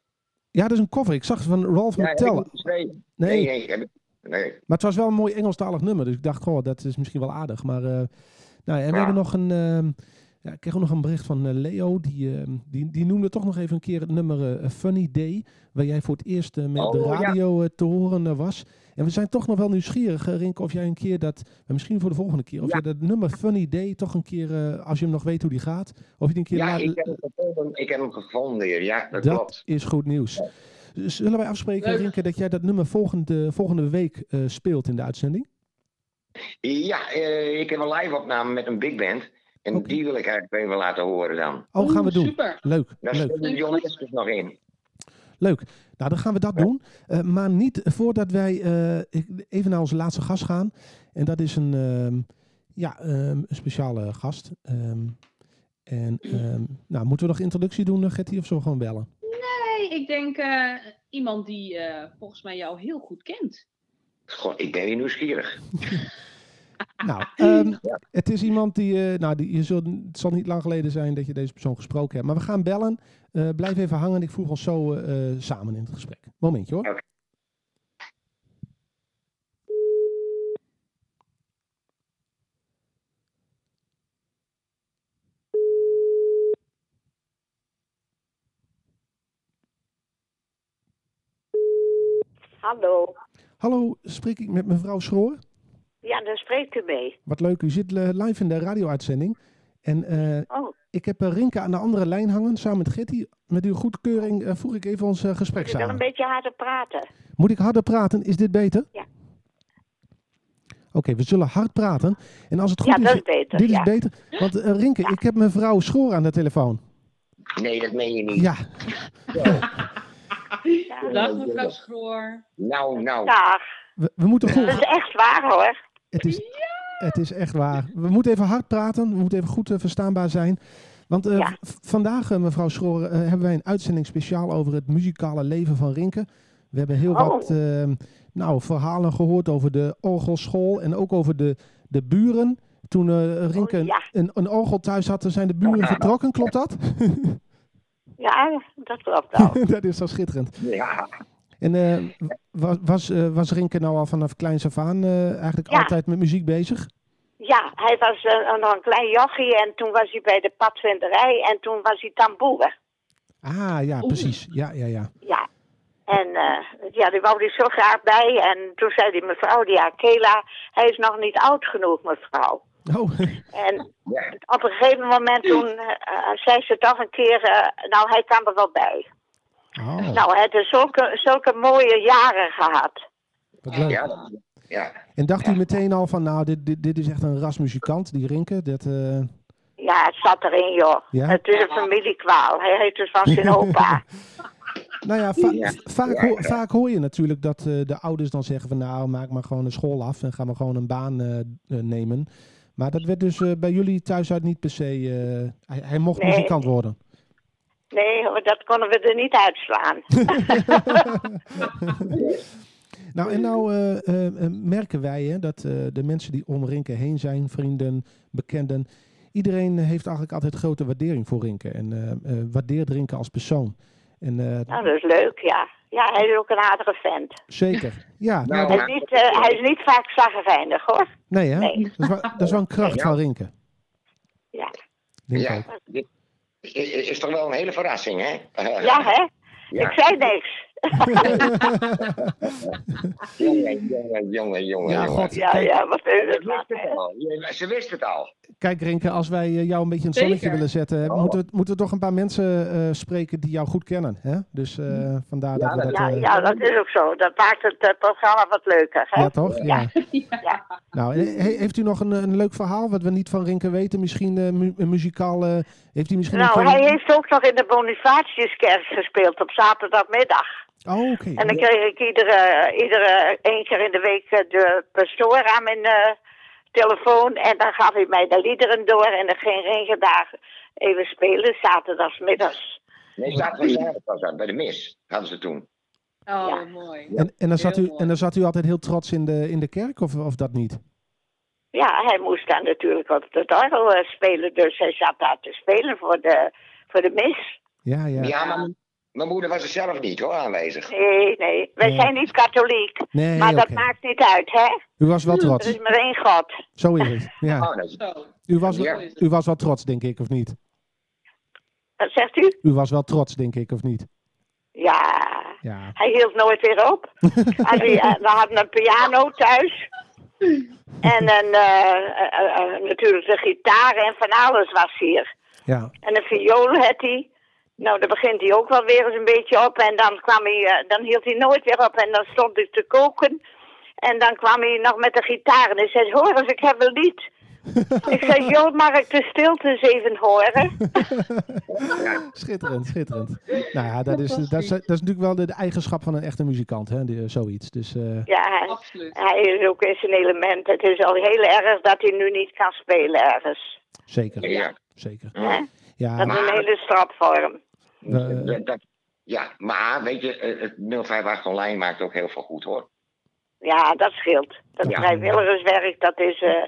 ja, dat is een cover. Ik zag het van Ralph Ja. Nee, Nee, nee. Maar het was wel een mooi Engelstalig nummer. Dus ik dacht, goh, dat is misschien wel aardig. Maar nou, en we Ja. hebben nog een. Ja, ik kreeg ook nog een bericht van eh, Leo. Die, ehm, die, die noemde toch nog even een keer het nummer eh, Funny Day. Waar jij voor het eerst eh, met Oh, de radio eh, te horen eh, was. En we zijn toch nog wel nieuwsgierig, eh, Rinke, of jij een keer dat. eh, misschien voor de volgende keer. Of Ja. je dat nummer Funny Day toch een keer. eh, als je hem nog weet hoe die gaat. Of je die een keer Ja, laat- ik heb hem gevonden. Ik heb hem gevonden hier. Ja, dat, dat klopt. is goed nieuws. Dus Zullen wij afspreken, Leuk. Rinke, dat jij dat nummer volgende, volgende week eh, speelt in de uitzending? Ja, eh, ik heb een live opname met een big band. En die wil ik eigenlijk even laten horen dan. Oh, gaan we doen. Super. Leuk, Daar leuk. zit John Eskes nog in. Leuk. Nou, dan gaan we dat doen. Eh, maar niet voordat wij eh, even naar onze laatste gast gaan. En dat is een, ehm, ja, ehm, een speciale gast. Ehm, en ehm, nou, moeten we nog introductie doen, eh, Getty, of zullen we gewoon bellen? Nee, ik denk eh, iemand die eh, volgens mij jou heel goed kent. God, ik ben weer nieuwsgierig. Nou, ehm, het is iemand die, eh, nou, die je zult, het zal niet lang geleden zijn dat je deze persoon gesproken hebt. Maar we gaan bellen. Eh, blijf even hangen. Ik voeg ons zo eh, samen in het gesprek. Momentje hoor. Hallo. Hallo, spreek ik met mevrouw Schroor? Ja, daar spreekt u mee. Wat leuk, u zit eh, live in de radio-uitzending. En eh, Oh, ik heb eh, Rinke aan de andere lijn hangen, samen met Getty. Met uw goedkeuring eh, voeg ik even ons gesprek ik wil een samen. beetje harder praten. Moet ik harder praten? Is dit beter? Ja. Oké, we zullen hard praten. En als het Ja, goed dat is... is beter. Dit ja. is beter. Want Rinke, ik heb mevrouw Schoor aan de telefoon. Nee, dat meen je niet. Ja, Ja. Dag mevrouw Schroor. Nou, nou. Dag. we, we moeten goed... Dat is echt waar hoor. Het is, het is echt waar. We moeten even hard praten. We moeten even goed eh, verstaanbaar zijn. Want eh, Ja. vandaag, eh, mevrouw Schroor, eh, hebben wij een uitzending speciaal over het muzikale leven van Rinke. We hebben heel Oh. wat eh, nou, verhalen gehoord over de orgelschool en ook over de, de buren. Toen Rinke Oh, ja. een, een orgel thuis had, zijn de buren vertrokken. Klopt dat? Ja, dat klopt wel. dat is zo schitterend. Ja, En eh, was, was, eh, was Rinke nou al vanaf kleins af aan eh, eigenlijk Ja. altijd met muziek bezig? Ja, hij was nog een klein jochie en toen was hij bij de padvinderij en toen was hij tamboer. Ah, ja, precies. Ja, ja, ja. Ja. En ja, die wou hij zo graag bij. En toen zei die mevrouw, ja, Kela, hij is nog niet oud genoeg, mevrouw. Oh, En op een gegeven moment toen zei ze toch een keer, nou, hij kan er wel bij. Oh Nou, hij heeft zulke, zulke mooie jaren gehad. wat leuk. Ja, dat- ja. En dacht u meteen al van, nou, dit, dit, dit is echt een rasmuzikant, die Rinke. Dat, eh, Ja, het zat erin, joh. Ja? Het is een familiekwaal. Hij heet dus van zijn opa. nou ja, va- Ja. Vaak, ho- hoor je natuurlijk dat eh, de ouders dan zeggen van, nou, maak maar gewoon een school af en ga maar gewoon een baan eh, nemen. Maar dat werd dus bij jullie thuis uit niet per se, eh, hij, hij mocht Nee. muzikant worden. Nee, dat konden we er niet uitslaan. Nou, en nou eh, eh, eh, merken wij hè, dat eh, de mensen die om Rinke heen zijn, vrienden, bekenden, iedereen heeft eigenlijk altijd grote waardering voor Rinke en eh, eh, waardeert Rinke als persoon. En eh, Nou, dat is leuk, ja. Ja, hij is ook een aardige vent. zeker. Ja, nou, Hij dat- is niet, hij is niet vaak zaggerijnig, hoor. nee hè? Nee. Dat, is wel, dat is wel een kracht Ja. van Rinke. Ja, Denk Ja, is, is toch wel een hele verrassing, hè? ja hè? Ja. Ik zei niks. Jongen, jongen, jongen, jongen. Ja, god. Ja, Kijk. ja, wat is Ze het? wist het al. Ja, Ze wist het al. Kijk Rinke, als wij eh, jou een beetje in het zonnetje Zeker. willen zetten, Oh. moeten, we, moeten we toch een paar mensen eh, spreken die jou goed kennen. Hè? Dus eh, vandaar dat we dat-. Ja, ja, dat is ook zo. Dat maakt het programma wat leuker, hè? Ja, toch? Ja. Ja. Nou, he- he- heeft u nog een, een leuk verhaal wat we niet van Rinke weten? Misschien eh, mu- een muzikaal... eh, heeft u misschien Nou, een hij heeft ook nog in de Bonifatiuskerk gespeeld op zaterdagmiddag. Oh, oké. En dan kreeg ik iedere, iedere één keer in de week eh, de pastoor aan mijn eh, telefoon. En dan gaf hij mij de liederen door. En dan ging daar even spelen, zaterdagsmiddags. Nee, zaterdag was dat bij de mis, hadden ze toen. Oh, Ja. mooi. En, en, dan zat Heel u, mooi. en dan zat u altijd heel trots in de, in de kerk, of, of dat niet? Ja, hij moest daar natuurlijk op de orgel eh, spelen. Dus hij zat daar te spelen voor de, voor de mis. Ja, ja. Ja, maar m- mijn moeder was er zelf niet hoor, aanwezig. Nee, nee. Wij Nee. zijn niet katholiek. Nee, maar dat maakt niet uit, hè? U was wel Er trots. is maar één God. Zo is het. Ja. Oh, is-. U was, Ja. u was wel trots, denk ik, of niet? Wat zegt u? U was wel trots, denk ik, of niet? Ja, Ja. hij hield nooit weer op. Eh, we hadden een piano thuis. En een, eh, eh, eh, natuurlijk de gitaar en van alles was hier. Ja. En een viool had hij. Nou, daar begint hij ook wel weer eens een beetje op. En dan, kwam hij, eh, dan hield hij nooit weer op. En dan stond ik te koken. En dan kwam hij nog met de gitaar. En hij zei, hoor eens, ik heb een lied. ik zei, joh, mag ik de stilte eens even horen? Schitterend, schitterend. Nou ja, dat is, dat is, dat is natuurlijk wel de, de eigenschap van een echte muzikant, hè? zoiets. Dus eh, Ja, hij, Absoluut. hij is ook in zijn element. Het is al heel erg dat hij nu niet kan spelen ergens. zeker, Ja. zeker. Ja, Dat is een hele strapvorm. We- Dat- ja, maar weet je, eh, het 058 online maakt ook heel veel goed hoor. Ja, dat scheelt. Dat Ja. vrijwilligerswerk, dat is, eh,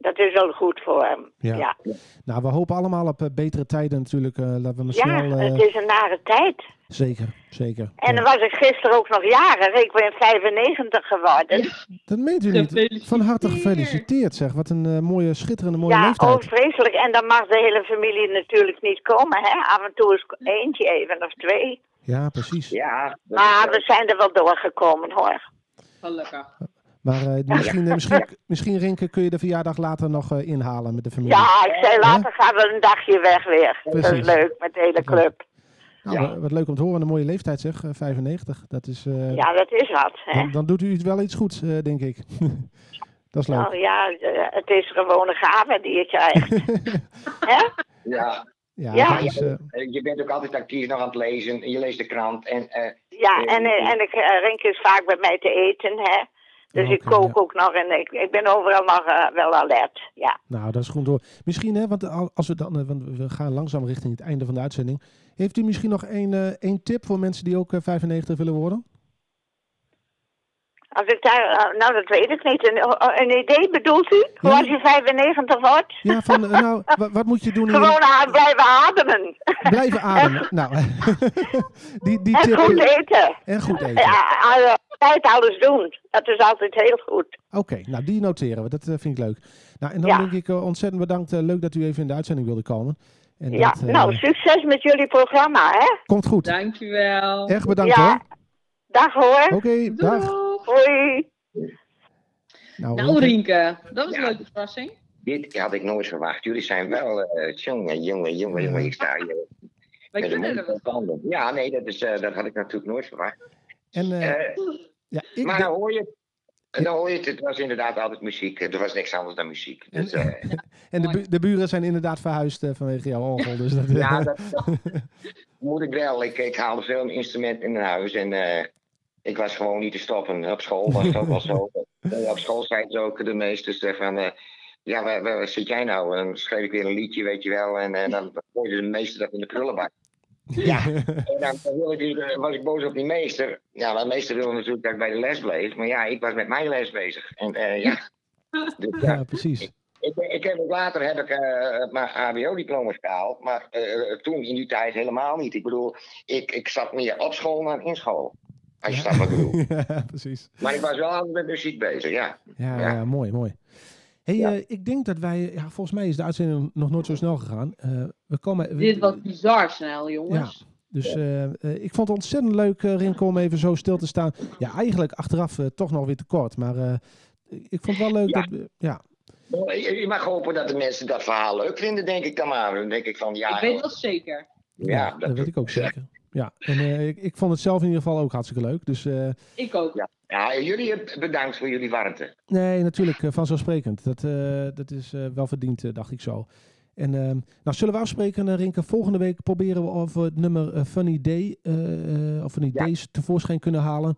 dat is wel goed voor hem. Ja. Ja, nou, we hopen allemaal op eh, betere tijden natuurlijk. eh dat we maar ja snel... eh, het is een nare tijd. Zeker, zeker. En Ja. dan was ik gisteren ook nog jarig. Ik ben 95 geworden. Ja, Dat meent u niet. Van harte gefeliciteerd zeg. Wat een eh, mooie, schitterende mooie oh, leeftijd. vreselijk. En dan mag de hele familie natuurlijk niet komen. Hè? Af en toe is eentje even of twee. Ja, precies. Ja, Maar eh, we zijn er wel doorgekomen hoor. Gelukkig. Maar eh, misschien, eh, misschien, misschien Rinke, kun je de verjaardag later nog eh, inhalen met de familie. Ja, ik zei later gaan we een dagje weg weer. Dat is leuk met de hele club. Nou, Ja. wa- wat leuk om te horen. Een mooie leeftijd zeg, eh, 95. Dat is, eh, Ja, dat is wat. Hè? dan, dan doet u iets wel iets goeds, eh, denk ik. dat is leuk. Nou ja, het is gewoon een gave die je krijgt. Hè? ja, ja, ja. is, je bent ook altijd actief nog aan het lezen. en Je leest de krant. En, eh, Ja, en, en ik, Rink is vaak bij mij te eten, hè. Dus ik Oké, kook ja. ook nog en ik, ik ben overal nog eh, wel alert. Ja. nou, dat is goed hoor. Misschien, hè, want al- als we dan, eh, want we gaan langzaam richting het einde van de uitzending. Heeft u misschien nog één, één tip voor mensen die ook eh, 95 willen worden? Als ik daar, nou dat weet ik niet. Een, oh, een idee bedoelt u? Hoe als je 95 wordt? Ja, van, nou, wa- wat moet je doen? Gewoon blijven ademen. Blijven ademen. Nou, die, die en tip. goed eten. En goed eten. Ja, tijd alles doen. Dat is altijd heel goed. Oké, nou die noteren we. Dat eh, vind ik leuk. Nou, en dan Ja. denk ik eh, ontzettend bedankt. Eh, leuk dat u even in de uitzending wilde komen. En ja, dat, nou succes met jullie programma, hè? Komt goed. Dankjewel. Erg bedankt ja. hoor. Dag hoor. Oké, dag. Hoi. Nou, Nou, Rinke, Rienke, dat was Ja. een leuke verrassing. dit had ik nooit verwacht. Jullie zijn wel, eh jongen, jongen, jongen, jongen. Ik sta hier Wij kunnen er wel. Ja, nee, dat, is, eh, dat had ik natuurlijk nooit verwacht. En, ja, ik maar dan hoor je het. En dan hoor je het, het was inderdaad altijd muziek. Er was niks anders dan muziek. Dus, En- eh, en de, bu- de buren zijn inderdaad verhuisd eh, vanwege jouw ongeluk. Dus dat, ja, dat, dat moet ik wel. Ik, ik haalde veel instrumenten in huis en eh, ik was gewoon niet te stoppen. Op school was het ook wel zo. Op school zeiden ze ook de meesters van... ja, waar, waar zit jij nou? En dan schreef ik weer een liedje, weet je wel. En, en dan gooide de meester dat in de prullenbak. Ja, en dan wil ik, eh, was ik boos op die meester. Ja, mijn meester wilde natuurlijk dat ik bij de les bleef. Maar ja, ik was met mijn les bezig. En eh, ja, dus, ja. Ja, precies. Ik, ik heb later heb ik eh, mijn HBO-diploma's gehaald. Maar toen in die tijd helemaal niet. Ik bedoel, ik, ik zat meer op school dan in school. Als je snapt wat ik bedoel. ja, precies. Maar ik was wel altijd met muziek bezig, Ja. ja. mooi, mooi. Hey, Ja. eh, ik denk dat wij, ja, volgens mij is de uitzending nog nooit zo snel gegaan. Eh, we komen, we- Dit was bizar snel, jongens. Dus eh, eh, ik vond het ontzettend leuk, eh Rinko, om even zo stil te staan. Ja, eigenlijk achteraf eh, toch nog weer te kort. Maar eh, ik vond het wel leuk Ja. dat... ja, Je je mag hopen dat de mensen dat verhaal leuk vinden, denk ik dan maar. Dan denk ik van, ja, ik weet dat zeker. ja, dat, weet ik ook zeker. Ja, en eh, ik, ik vond het zelf in ieder geval ook hartstikke leuk. Dus eh, Ik ook. Ja. Ja, en jullie bedankt voor jullie warmte. nee, natuurlijk eh, vanzelfsprekend. Dat, eh, dat is eh, wel verdiend, dacht ik zo. En ehm, nou, zullen we afspreken, Rinke? Volgende week proberen we of we het nummer Funny Day, eh, eh, of Funny Ja. Days tevoorschijn kunnen halen.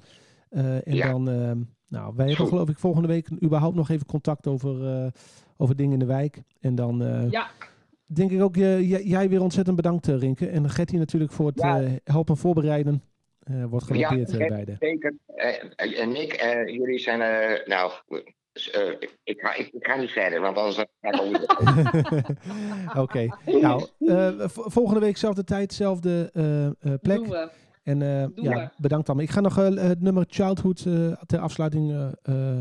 Eh, en Ja. dan, ehm, nou, wij hebben geloof ik volgende week überhaupt nog even contact over, eh, over dingen in de wijk. En dan eh, Ja, denk ik ook, eh, jij- weer ontzettend bedankt, Rinke. En Gertie natuurlijk voor het Ja. helpen voorbereiden. Eh, wordt Ja, gewaardeerd eh, Gert- beide. Zeker. Eh, en Nick, eh, jullie zijn, eh, nou, eh, ik, ik, ga, ik, ik ga niet verder, want anders ga ik alweer... Oké, nou, eh, volgende week zelfde tijd, zelfde eh, eh, plek. doen we. En eh, Doen ja, we. bedankt dan. Ik ga nog eh, het nummer Childhood eh, ter afsluiting eh,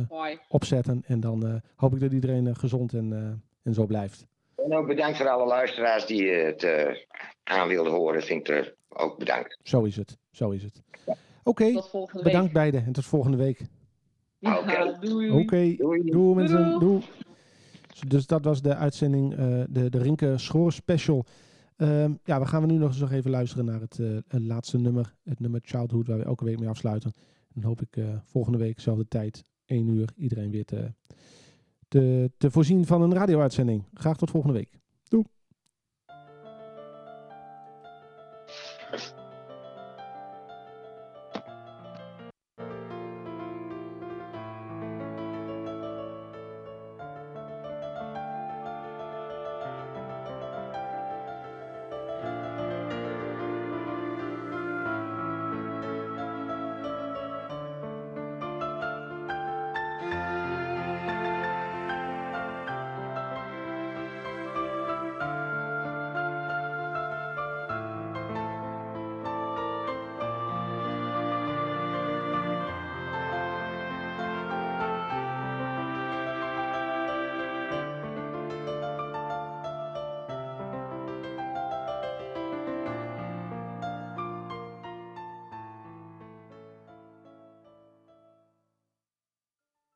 eh, opzetten. En dan eh, hoop ik dat iedereen eh, gezond en, eh, en zo blijft. En ook bedankt voor alle luisteraars die het eh, aan wilden horen. Vind ik er ook bedankt. Zo is het. Zo is het. Oké, bedankt beiden en tot volgende week. Ja, Oké. doei. Oké, Doei. doei mensen. Doei. Doei. Dus dat was de uitzending, eh, de, de Rinke Schoor special. Ehm, ja, we gaan we nu nog eens nog even luisteren naar het, eh, het laatste nummer. Het nummer Childhood, waar we elke week mee afsluiten. En dan hoop ik eh, volgende week, dezelfde tijd, 1 uur, iedereen weer te, te, te voorzien van een radio-uitzending. Graag tot volgende week. Doei.